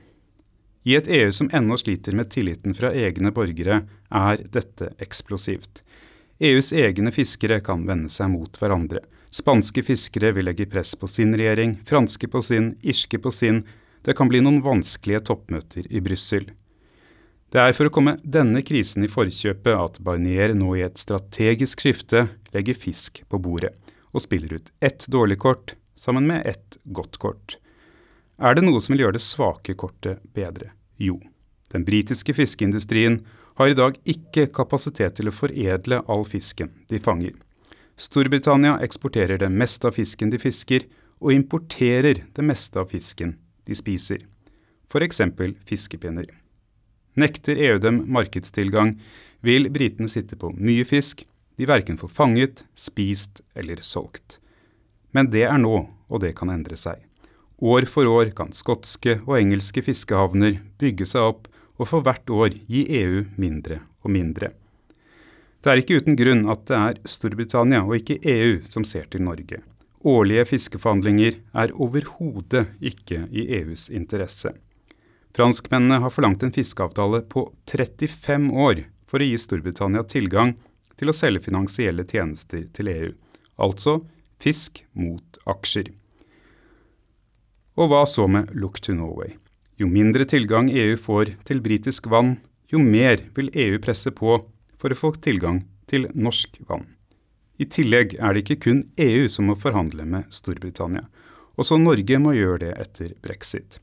I et EU som ennå sliter med tilliten fra egne borgere, er dette eksplosivt. EUs egne fiskere kan vende seg mot hverandre. Spanske fiskere vil legge press på sin regjering, franske på sin, irske på sin. Det kan bli noen vanskelige toppmøter i Brussel. Det er for å komme denne krisen i forkjøpet at Barnier nå i et strategisk skifte legger fisk på bordet, og spiller ut ett dårlig kort sammen med ett godt kort. Er det noe som vil gjøre det svake kortet bedre? Jo, den britiske fiskeindustrien har i dag ikke kapasitet til å foredle all fisken de fanger. Storbritannia eksporterer det meste av fisken de fisker, og importerer det meste av fisken de spiser, f.eks. fiskepinner. Nekter EU dem markedstilgang, vil britene sitte på mye fisk de verken får fanget, spist eller solgt. Men det er nå, og det kan endre seg. År for år kan skotske og engelske fiskehavner bygge seg opp og for hvert år gi EU mindre og mindre. Det er ikke uten grunn at det er Storbritannia og ikke EU som ser til Norge. Årlige fiskeforhandlinger er overhodet ikke i EUs interesse. Franskmennene har forlangt en fiskeavtale på 35 år for å gi Storbritannia tilgang til å selge finansielle tjenester til EU, altså fisk mot aksjer. Og hva så med Look to Norway? Jo mindre tilgang EU får til britisk vann, jo mer vil EU presse på for å få tilgang til norsk vann. I tillegg er det ikke kun EU som må forhandle med Storbritannia. Også Norge må gjøre det etter brexit.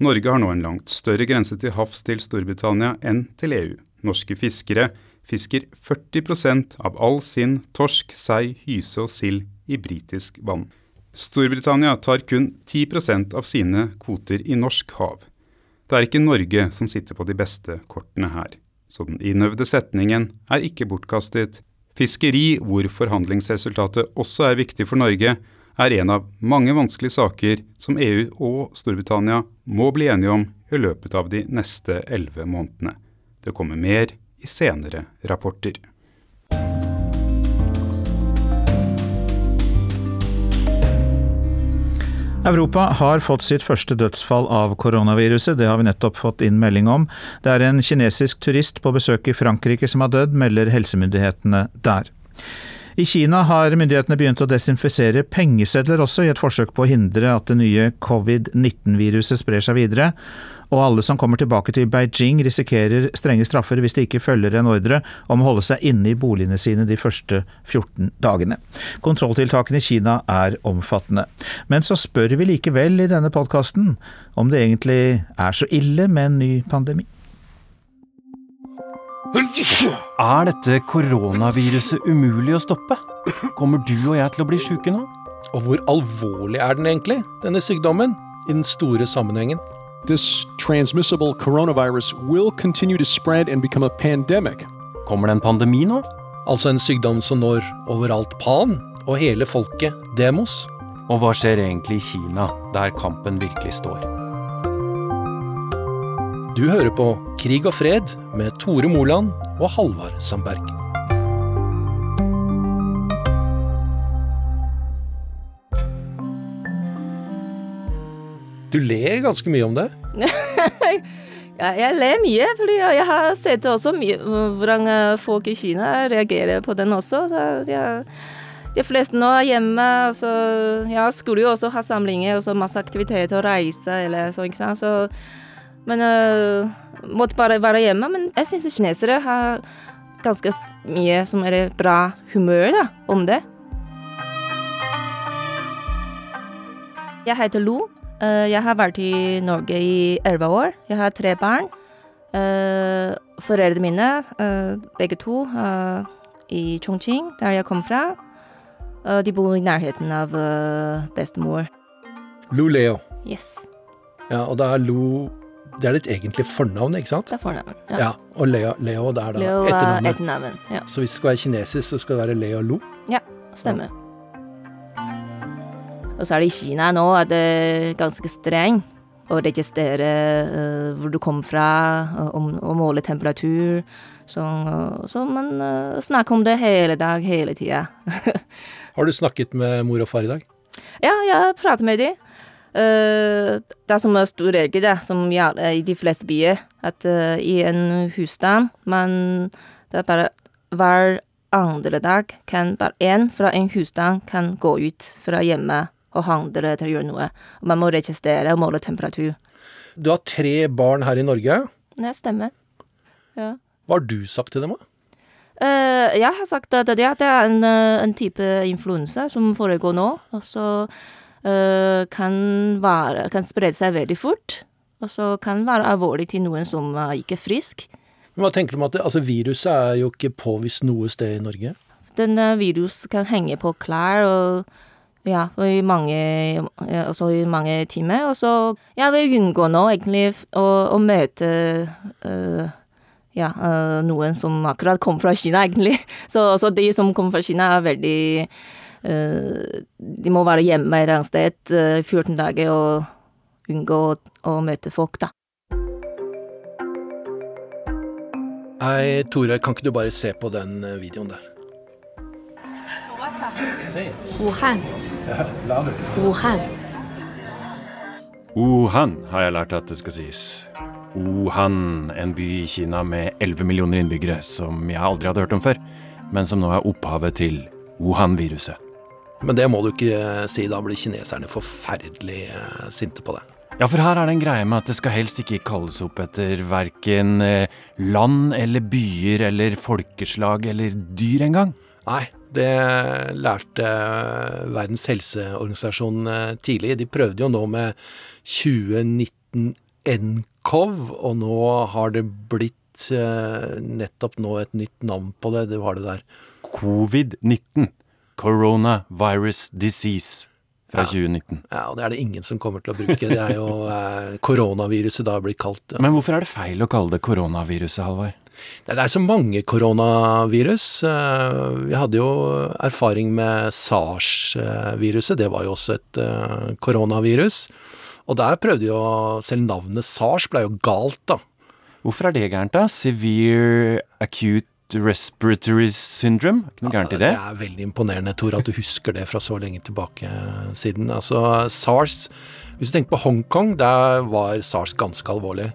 Norge har nå en langt større grense til havs til Storbritannia enn til EU. Norske fiskere fisker 40% av all sin torsk, sei, hyse og sild i britisk vann. Storbritannia tar kun 10% av sine kvoter i norsk hav. Det er ikke Norge som sitter på de beste kortene her. Så den innøvde setningen er ikke bortkastet. Fiskeri, hvor forhandlingsresultatet også er viktig for Norge, er en av mange vanskelige saker som EU og Storbritannia må bli enige om i løpet av de neste elleve månedene. Det kommer mer i senere rapporter. Europa har fått sitt første dødsfall av koronaviruset, det har vi nettopp fått inn melding om. Det er en kinesisk turist på besøk i Frankrike som har dødd, melder helsemyndighetene der. I Kina har myndighetene begynt å desinfisere pengesedler også, i et forsøk på å hindre at det nye covid-19-viruset sprer seg videre og alle som kommer tilbake til Beijing risikerer strenge straffer hvis de ikke følger en ordre om å holde seg inne i boligene sine de første 14 dagene. Kontrolltiltakene i Kina er omfattende. Men så spør vi likevel i denne podkasten om det egentlig er så ille med en ny pandemi. Er dette koronaviruset umulig å stoppe? Kommer du og jeg til å bli sjuke nå? Og hvor alvorlig er den egentlig, denne sykdommen, i den store sammenhengen? This transmissible coronavirus will continue to spread and become a pandemic. Kommer det en pandemi nå? Altså en sykdom som når overalt pan, og hele folket demos. Og hva skjer egentlig i Kina, der kampen virkelig står? Du hører på Krig og fred med Tore Moland og Halvard Sandberg. Du ler ganske mye om det? ja, jeg ler mye, fordi jeg har sett også mye hvordan eh, folk i Kina reagerer på den også. Jeg, de fleste nå er hjemme, så ja, skulle jo også ha samlinger og så masse aktiviteter og reise eller så, ikke sant. Så, men uh, måtte bare være hjemme. Men jeg syns kinesere har ganske mye som er bra humør da, om det. Jeg heter Lu. Eh, jeg har vært i Norge i elleve år. Jeg har tre barn. Eh, foreldrene mine, eh, begge to, i Chongqing, der jeg kom fra. De bor i nærheten av bestemor. Lu Leo. Yes. Ja, og da er Lu Det er ditt egentlige fornavn, ikke sant? Det er fornavn, ja. ja og Leo, Leo det er da Leo etternavnet. etternavn, ja. Så hvis det skal være kinesisk, så skal det være Leo Lo? Ja, stemmer. Og så er det i Kina nå er det ganske streng å registrere uh, hvor du kommer fra, og, og måle temperatur. Så, uh, så man snakker om det hele dag, hele tida. Har du snakket med mor og far i dag? Ja, jeg prater med dem. det er som en stor regel, det, som gjelder i de fleste byer, at i en husstand man Det er bare hver andre dag kan bare én fra en husstand kan gå ut fra hjemmet og handle til å gjøre noe. Og man må registrere og måle temperatur. Du har tre barn her i Norge. Det stemmer. Ja. Hva har du sagt til dem, da? Uh, jeg har sagt at det, er en, en, type influensa som foregår nå, og så uh, kan, være, kan spre seg veldig fort. Og så kan være alvorlig til noen som er ikke frisk. Men hva tenker du om at det, altså Viruset er jo ikke påvist noe sted i Norge? Denne virus kan henge på klær og ja, i mange, også i mange timer. Og så jeg vil unngå nå egentlig å, å møte uh, ja, uh, noen som akkurat kom fra Kina, egentlig. Så, også de som kommer fra Kina, er veldig uh, De må være hjemme et eller annet sted i 14 dager og unngå å, å møte folk, da. Nei, Tore, kan ikke du bare se på den videoen der? Wuhan. Wuhan. Wuhan har jeg lært at det skal sies. Wuhan, en by i Kina med 11 millioner innbyggere som jeg aldri hadde hørt om før, men som nå er opphavet til Wuhan-viruset. Men det må du ikke si, da blir kineserne forferdelig eh, sinte på det. Ja, for her er det en greie med at det skal helst ikke kalles opp etter verken eh, land eller byer eller folkeslag eller dyr engang. Nei, det lærte Verdens helseorganisasjon eh, tidlig. De prøvde jo nå med 2019 NCOV, og nå har det blitt eh, nettopp nå et nytt navn på det. Du har det der. Covid-19. Coronavirus disease. Fra ja. 2019. Ja, og det er det ingen som kommer til å bruke. Det er jo eh, koronaviruset da blitt kalt. Ja. Men hvorfor er det feil å kalle det koronaviruset, Halvard? Det er så mange koronavirus. Eh, vi hadde jo erfaring med SARS-viruset. Det var jo også et eh, koronavirus. Og der prøvde jo Selv navnet SARS ble jo galt, da. Hvorfor er det gærent, da? Severe acute respiratory syndrome? Ikke noe gærent i det? Det er veldig imponerende, Tor, at du husker det fra så lenge tilbake siden. Altså, SARS Hvis du tenker på Hongkong, der var SARS ganske alvorlig.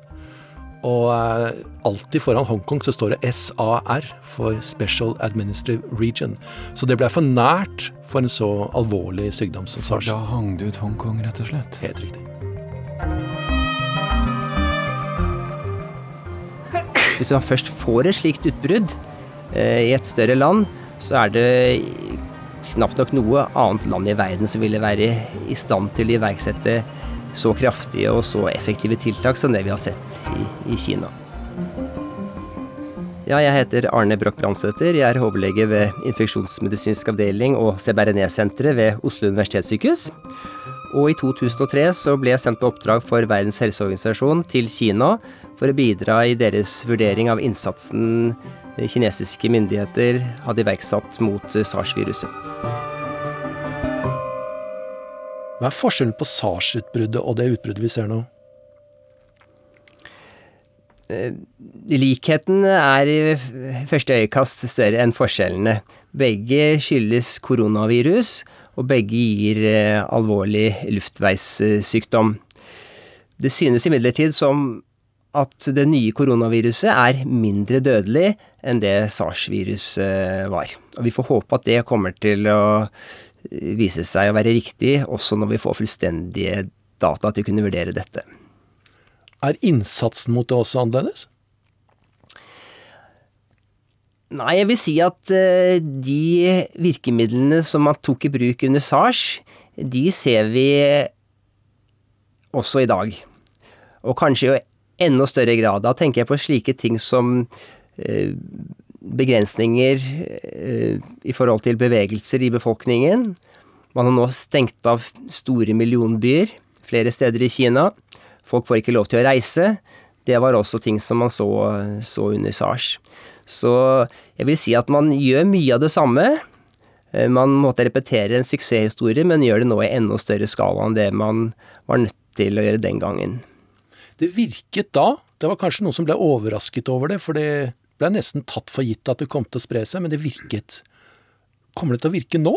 Og uh, alltid foran Hongkong så står det SAR for Special Administrative Region. Så det ble for nært for en så alvorlig sykdom som SARS. Da hang det ut Hongkong, rett og slett? Helt riktig. Hvis man først får et slikt utbrudd eh, i et større land, så er det knapt nok noe annet land i verden som ville være i stand til å iverksette så kraftige og så effektive tiltak som det vi har sett i, i Kina. Ja, jeg heter Arne Broch Brandsæter. Jeg er hovedlege ved infeksjonsmedisinsk avdeling og CBRNE-senteret ved Oslo universitetssykehus. Og i 2003 så ble jeg sendt på oppdrag for Verdens helseorganisasjon til Kina for å bidra i deres vurdering av innsatsen kinesiske myndigheter hadde iverksatt mot sars-viruset. Hva er forskjellen på SARS-utbruddet og det utbruddet vi ser nå? Eh, likheten er i første øyekast større enn forskjellene. Begge skyldes koronavirus, og begge gir eh, alvorlig luftveissykdom. Det synes imidlertid som at det nye koronaviruset er mindre dødelig enn det sars-viruset var. Og vi får håpe at det kommer til å vise seg å være riktig, også når vi får fullstendige data til å kunne vurdere dette. Er innsatsen mot det også annerledes? Nei, jeg vil si at uh, de virkemidlene som man tok i bruk under SARS, de ser vi også i dag. Og kanskje i enda større grad. Da tenker jeg på slike ting som uh, begrensninger uh, i forhold til bevegelser i befolkningen. Man har nå stengt av store millionbyer flere steder i Kina Folk får ikke lov til å reise. Det var også ting som man så, så under SARS. Så jeg vil si at man gjør mye av det samme. Eh, man måtte repetere en suksesshistorie, men gjør det nå i enda større skala enn det man var nødt til å gjøre den gangen. Det virket da, det var kanskje noen som ble overrasket over det, for det ble nesten tatt for gitt at det kom til å spre seg, men det virket. Kommer det til å virke nå?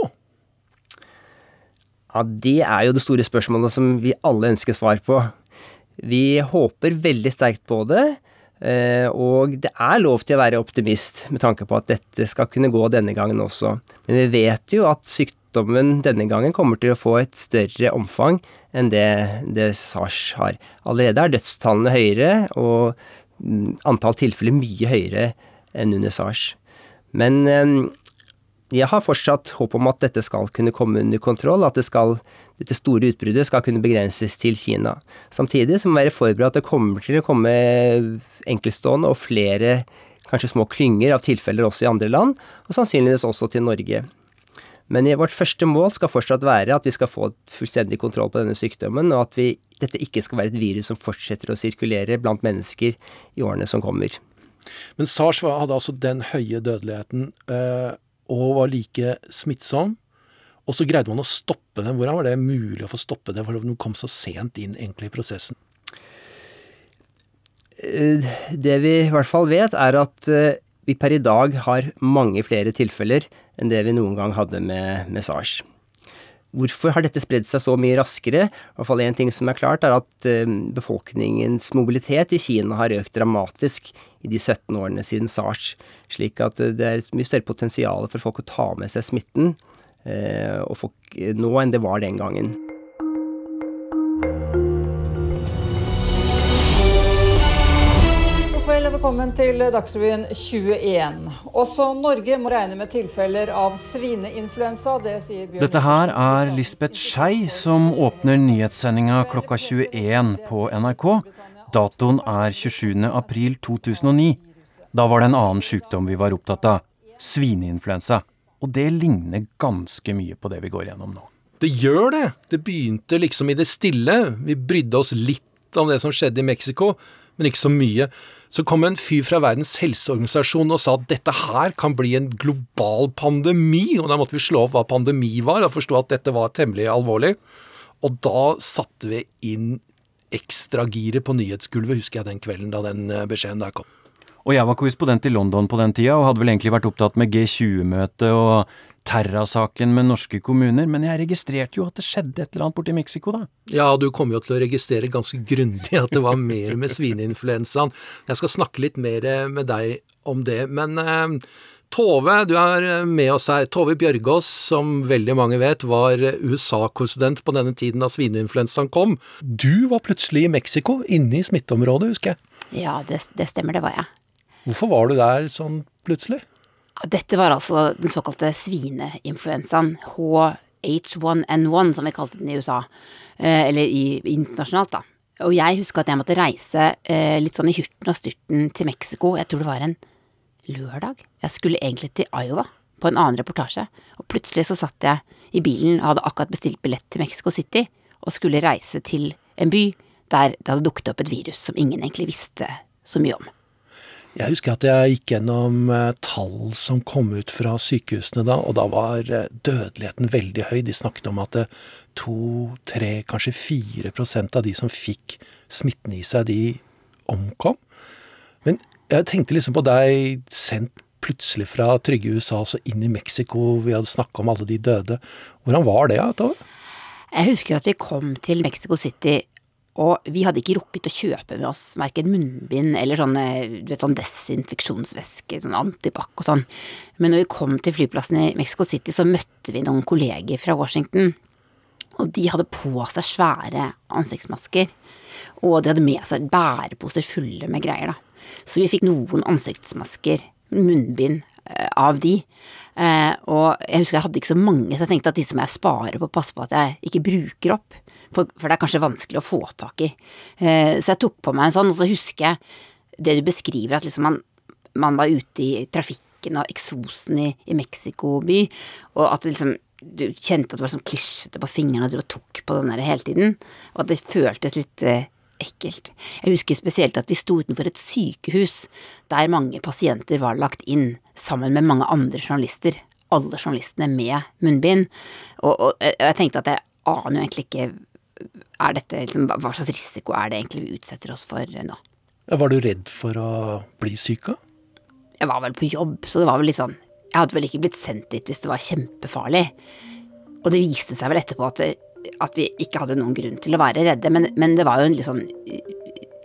Ja, Det er jo det store spørsmålet som vi alle ønsker svar på. Vi håper veldig sterkt på det, eh, og det er lov til å være optimist med tanke på at dette skal kunne gå denne gangen også. Men vi vet jo at sykdommen denne gangen kommer til å få et større omfang enn det, det SARS har. Allerede er dødstallene høyere, og antall tilfeller mye høyere enn under SARS. Men eh, jeg har fortsatt håp om at dette skal kunne komme under kontroll, at det skal, dette store utbruddet skal kunne begrenses til Kina. Samtidig så må vi være forberedt at det kommer til å komme enkeltstående og flere kanskje små klynger av tilfeller også i andre land, og sannsynligvis også til Norge. Men vårt første mål skal fortsatt være at vi skal få fullstendig kontroll på denne sykdommen, og at vi, dette ikke skal være et virus som fortsetter å sirkulere blant mennesker i årene som kommer. Men SARS hadde altså den høye dødeligheten. Øh og var like smittsom. Og så greide man å stoppe den. Hvordan var det mulig å få stoppe det, for den kom så sent inn egentlig i prosessen? Eh, det vi i hvert fall vet, er at eh, vi per i dag har mange flere tilfeller enn det vi noen gang hadde med, med SARS. Hvorfor har dette spredd seg så mye raskere? I hvert fall én ting som er klart, er at eh, befolkningens mobilitet i Kina har økt dramatisk i de 17 årene siden SARS. Slik at det er mye større potensial for folk å ta med seg smitten eh, folk, nå enn det var den gangen. Velkommen til Dagsrevyen 21. Også Norge må regne med tilfeller av svineinfluensa. Det sier Bjørn Dette her er Lisbeth Skei som åpner nyhetssendinga klokka 21 på NRK. Datoen er 27. april 2009. Da var det en annen sykdom vi var opptatt av. Svineinfluensa. Og det ligner ganske mye på det vi går gjennom nå. Det gjør det. Det begynte liksom i det stille. Vi brydde oss litt om det som skjedde i Mexico, men ikke så mye. Så kom en fyr fra Verdens helseorganisasjon og sa at dette her kan bli en global pandemi. Og da måtte vi slå opp hva pandemi var, og forstå at dette var temmelig alvorlig. Og da satte vi inn ekstragiret på nyhetsgulvet, husker jeg den kvelden da den eh, beskjeden der kom. Og jeg var korrespondent i London på den tida, og hadde vel egentlig vært opptatt med G20-møtet og Terra-saken med norske kommuner, men jeg registrerte jo at det skjedde et eller annet borti Mexico, da. Ja, du kom jo til å registrere ganske grundig at det var mer med svineinfluensaen. Jeg skal snakke litt mer med deg om det, men eh, Tove, du er eh, med oss her. Tove Bjørgaas, som veldig mange vet, var USA-korrespondent på denne tiden da svineinfluensaen kom. Du var plutselig i Mexico, inne i smitteområdet, husker jeg. Ja, det, det stemmer, det var jeg. Hvorfor var du der sånn plutselig? Dette var altså den såkalte svineinfluensaen. H1N1, som vi kalte den i USA. Eh, eller i, internasjonalt, da. Og jeg husker at jeg måtte reise eh, litt sånn i hurten og styrten til Mexico. Jeg tror det var en lørdag. Jeg skulle egentlig til Iowa på en annen reportasje, og plutselig så satt jeg i bilen og hadde akkurat bestilt billett til Mexico City og skulle reise til en by der det hadde dukket opp et virus som ingen egentlig visste så mye om. Jeg husker at jeg gikk gjennom eh, tall som kom ut fra sykehusene da, og da var eh, dødeligheten veldig høy. De snakket om at eh, to, tre, kanskje fire prosent av de som fikk smitten i seg, de omkom. Men jeg tenkte liksom på deg sendt plutselig fra trygge USA så inn i Mexico, vi hadde snakka om alle de døde. Hvordan var det, Tove? Jeg husker at vi kom til Mexico City, og vi hadde ikke rukket å kjøpe med oss verken munnbind eller sånne, du vet, sånn desinfeksjonsvæske, sånn antibac og sånn. Men når vi kom til flyplassen i Mexico City, så møtte vi noen kolleger fra Washington. Og de hadde på seg svære ansiktsmasker. Og de hadde med seg bæreposer fulle med greier, da. Så vi fikk noen ansiktsmasker, munnbind, av de. Eh, og jeg husker jeg hadde ikke så mange, så jeg tenkte at disse må jeg spare på passer passe på at jeg ikke bruker opp. For, for, det er kanskje vanskelig å få tak i. Eh, så jeg tok på meg en sånn, og så husker jeg det du beskriver, at liksom man, man var ute i trafikken og eksosen i, i Mexico by, og at liksom du kjente at det var sånn klissete på fingrene, og du tok på den der hele tiden. Og at det føltes litt ekkelt. Jeg husker spesielt at vi sto utenfor et sykehus der mange pasienter var lagt inn, sammen med mange andre journalister. Alle journalistene med munnbind. Og, og jeg tenkte at jeg aner jo egentlig ikke er dette, liksom, Hva slags risiko er det egentlig vi utsetter oss for nå? Var du redd for å bli syk av? Jeg var vel på jobb, så det var vel litt sånn Jeg hadde vel ikke blitt sendt dit hvis det var kjempefarlig. Og det viste seg vel etterpå at, det, at vi ikke hadde noen grunn til å være redde, men, men det var jo litt sånn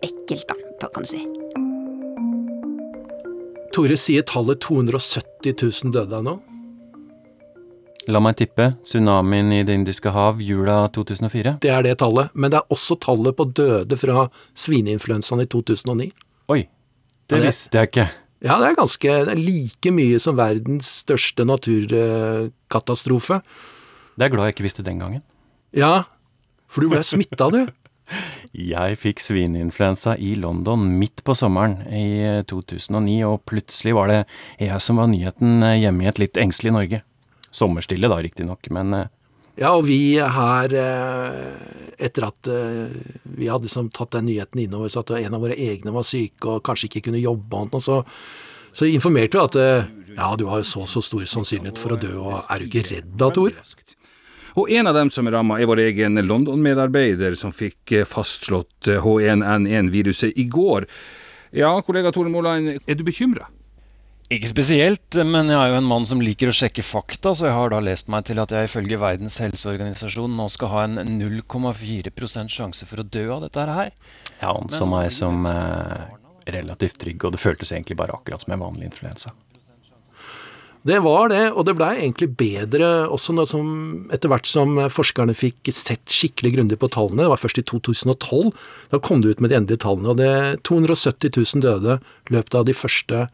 ekkelt, da, kan du si. Tore sier tallet 270 000 døde nå. La meg tippe tsunamien i Det indiske hav jula 2004? Det er det tallet, men det er også tallet på døde fra svineinfluensaen i 2009. Oi, det, det visste jeg ikke. Ja, det er ganske det er like mye som verdens største naturkatastrofe. Det er glad jeg ikke visste den gangen. Ja, for du ble smitta, du. Jeg fikk svineinfluensa i London midt på sommeren i 2009, og plutselig var det jeg som var nyheten hjemme i et litt engstelig Norge. Sommerstille da, riktignok, men eh, Ja, og vi her, eh, etter at eh, vi hadde liksom tatt den nyheten innover, så at en av våre egne var syke og kanskje ikke kunne jobbe, og så, så informerte vi at ja, du har jo så så stor sannsynlighet for å dø, og er du ikke redd da, Tor? Og en av dem som er ramma, er vår egen London-medarbeider, som fikk fastslått H1N1-viruset i går. Ja, kollega Tore Moland, er du bekymra? Ikke spesielt, men jeg er jo en mann som liker å sjekke fakta, så jeg har da lest meg til at jeg ifølge Verdens helseorganisasjon nå skal ha en 0,4% sjanse for å dø av dette her. Ja, og så meg som eh, relativt trygg, og det føltes egentlig bare akkurat som en vanlig influensa. Det var det, og det blei egentlig bedre også som, etter hvert som forskerne fikk sett skikkelig grundig på tallene. Det var først i 2012. Da kom det ut med de endelige tallene. og det 270 000 døde løpet av de første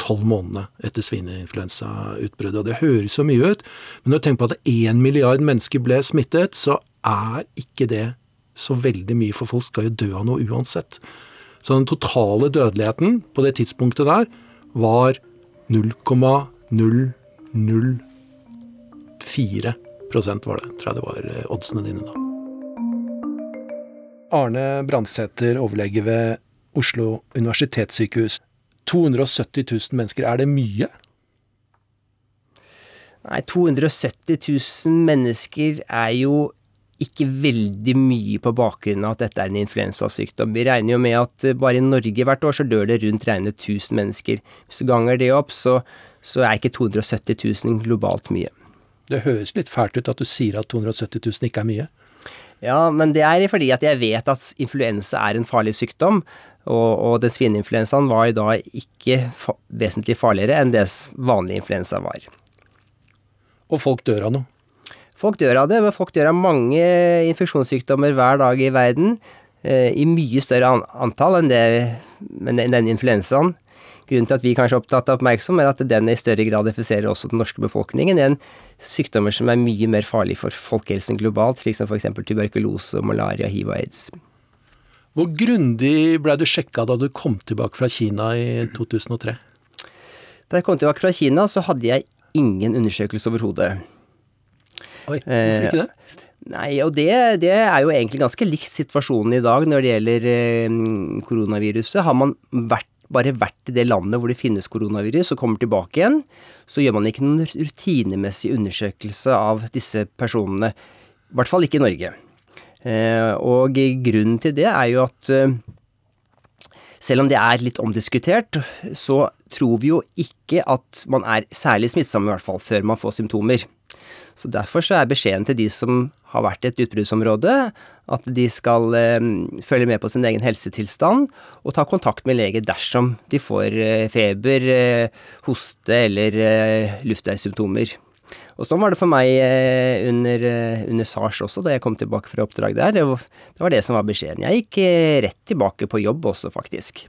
tolv månedene etter svineinfluensautbruddet. Og det høres så mye ut, men når du tenker på at én milliard mennesker ble smittet, så er ikke det så veldig mye, for folk skal jo dø av noe uansett. Så den totale dødeligheten på det tidspunktet der var 0,004% var det, tror jeg det var eh, oddsene dine da. Arne Brandsæter, overlege ved Oslo universitetssykehus. 270 000 mennesker, er det mye? Nei, 270 000 mennesker er jo ikke veldig mye på bakgrunn av at dette er en influensasykdom. Vi regner jo med at eh, bare i Norge hvert år så dør det rundt regnet 1000 mennesker. Hvis du ganger det opp, så, så er ikke 270 000 globalt mye. Det høres litt fælt ut at du sier at 270 000 ikke er mye. Ja, men det er fordi at jeg vet at influensa er en farlig sykdom. Og, og den svineinfluensaen var da ikke fa vesentlig farligere enn det vanlig influensa var. Og folk dør av noe? Folk dør av det, men folk dør av mange infeksjonssykdommer hver dag i verden. Eh, I mye større antall enn, det, enn denne influensaen. Grunnen til at vi kanskje er opptatt av oppmerksom, er at den i større grad infiserer også den norske befolkningen. Det er en sykdommer som er mye mer farlig for folkehelsen globalt, slik som f.eks. tuberkulose, malaria, hiv og aids. Hvor grundig ble du sjekka da du kom tilbake fra Kina i 2003? Da jeg kom tilbake fra Kina, så hadde jeg ingen undersøkelse overhodet. Oi, hvorfor ikke det? Eh, nei, og det, det, er jo egentlig ganske likt situasjonen i dag når det gjelder eh, koronaviruset. Har man vært, bare vært i det landet hvor det finnes koronavirus og kommer tilbake igjen, så gjør man ikke noen rutinemessig undersøkelse av disse personene. I hvert fall ikke i Norge. Eh, og grunnen til det er jo at selv om det er litt omdiskutert, så tror vi jo ikke at man er særlig smittsom, i hvert fall før man får symptomer. Så Derfor så er beskjeden til de som har vært i et utbruddsområde, at de skal eh, følge med på sin egen helsetilstand og ta kontakt med lege dersom de får eh, feber, eh, hoste eller eh, luftveissymptomer. Og sånn var det for meg eh, under, eh, under, SARS også, da jeg kom tilbake fra oppdrag der. Det var, det som var beskjeden. Jeg gikk rett tilbake på jobb også, faktisk.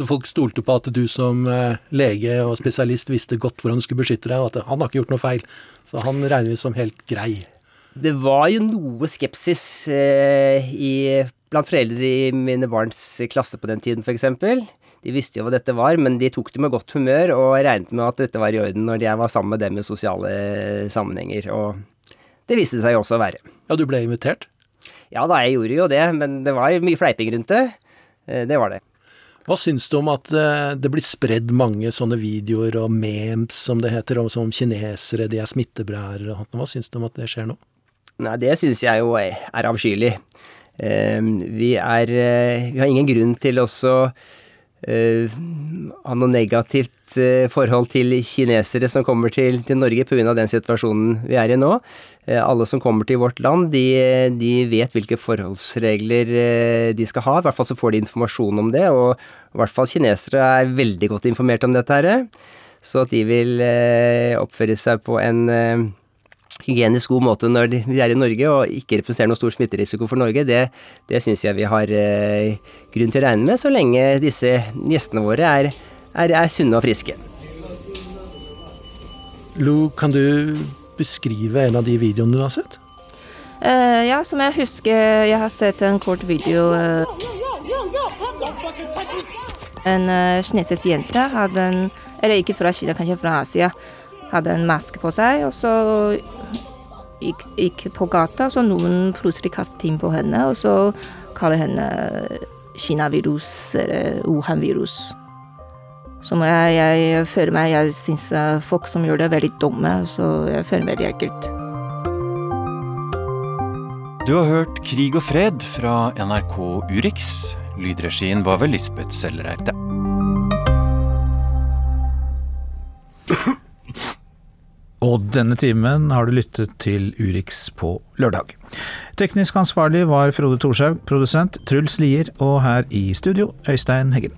Så folk stolte på at du som lege og spesialist visste godt hvordan du skulle beskytte deg, og at han har ikke gjort noe feil. Så han regner vi som helt grei. Det var jo noe skepsis eh, i, blant foreldre i mine barns klasse på den tiden, f.eks. De visste jo hva dette var, men de tok det med godt humør og regnet med at dette var i orden når jeg var sammen med dem i sosiale sammenhenger. Og det viste seg jo også å være. Ja, du ble invitert? Ja da, jeg gjorde jo det, men det var mye fleiping rundt det. Eh, det var det. Hva syns du om at eh, det blir spredd mange sånne videoer og memes, som det heter, om som kinesere, de er smittebærere og Hva syns du om at det skjer nå? Nei, det syns jeg jo er avskyelig. Vi er Vi har ingen grunn til også ha noe negativt uh, forhold til kinesere som kommer til, til Norge pga. den situasjonen vi er i nå. Uh, alle som kommer til vårt land, de, de vet hvilke forholdsregler de skal ha. I hvert fall så får de informasjon om det, og i hvert fall kinesere er veldig godt informert om dette her. Så at de vil oppføre seg på en hygienisk god måte når vi er i Norge og ikke representerer noen stor smitterisiko for Norge, det, det syns jeg vi har eh, grunn til å regne med, så lenge disse gjestene våre er, er, er sunne og friske. Lou, kan du beskrive en av de videoene du har sett? Uh, ja, som jeg husker Jeg har sett en kort video uh, En uh, kinesisk jente hadde en Eller ikke fra Kina, kanskje fra Asia hadde en maske på seg, og så gikk, gikk på gata, så noen plutselig kastet inn på henne, og så kaller henne Kina-virus eller Wuhan-virus. Som jeg, jeg, føler meg Jeg syns folk som gjør det, er veldig dumme, så jeg føler meg veldig ekkelt. Du har hørt Krig og fred fra NRK Urix. Lydregien var ved Lisbeth Sellreite. Og denne timen har du lyttet til Urix på lørdag. Teknisk ansvarlig var Frode Thorshaug, produsent Truls Lier, og her i studio Øystein Heggen.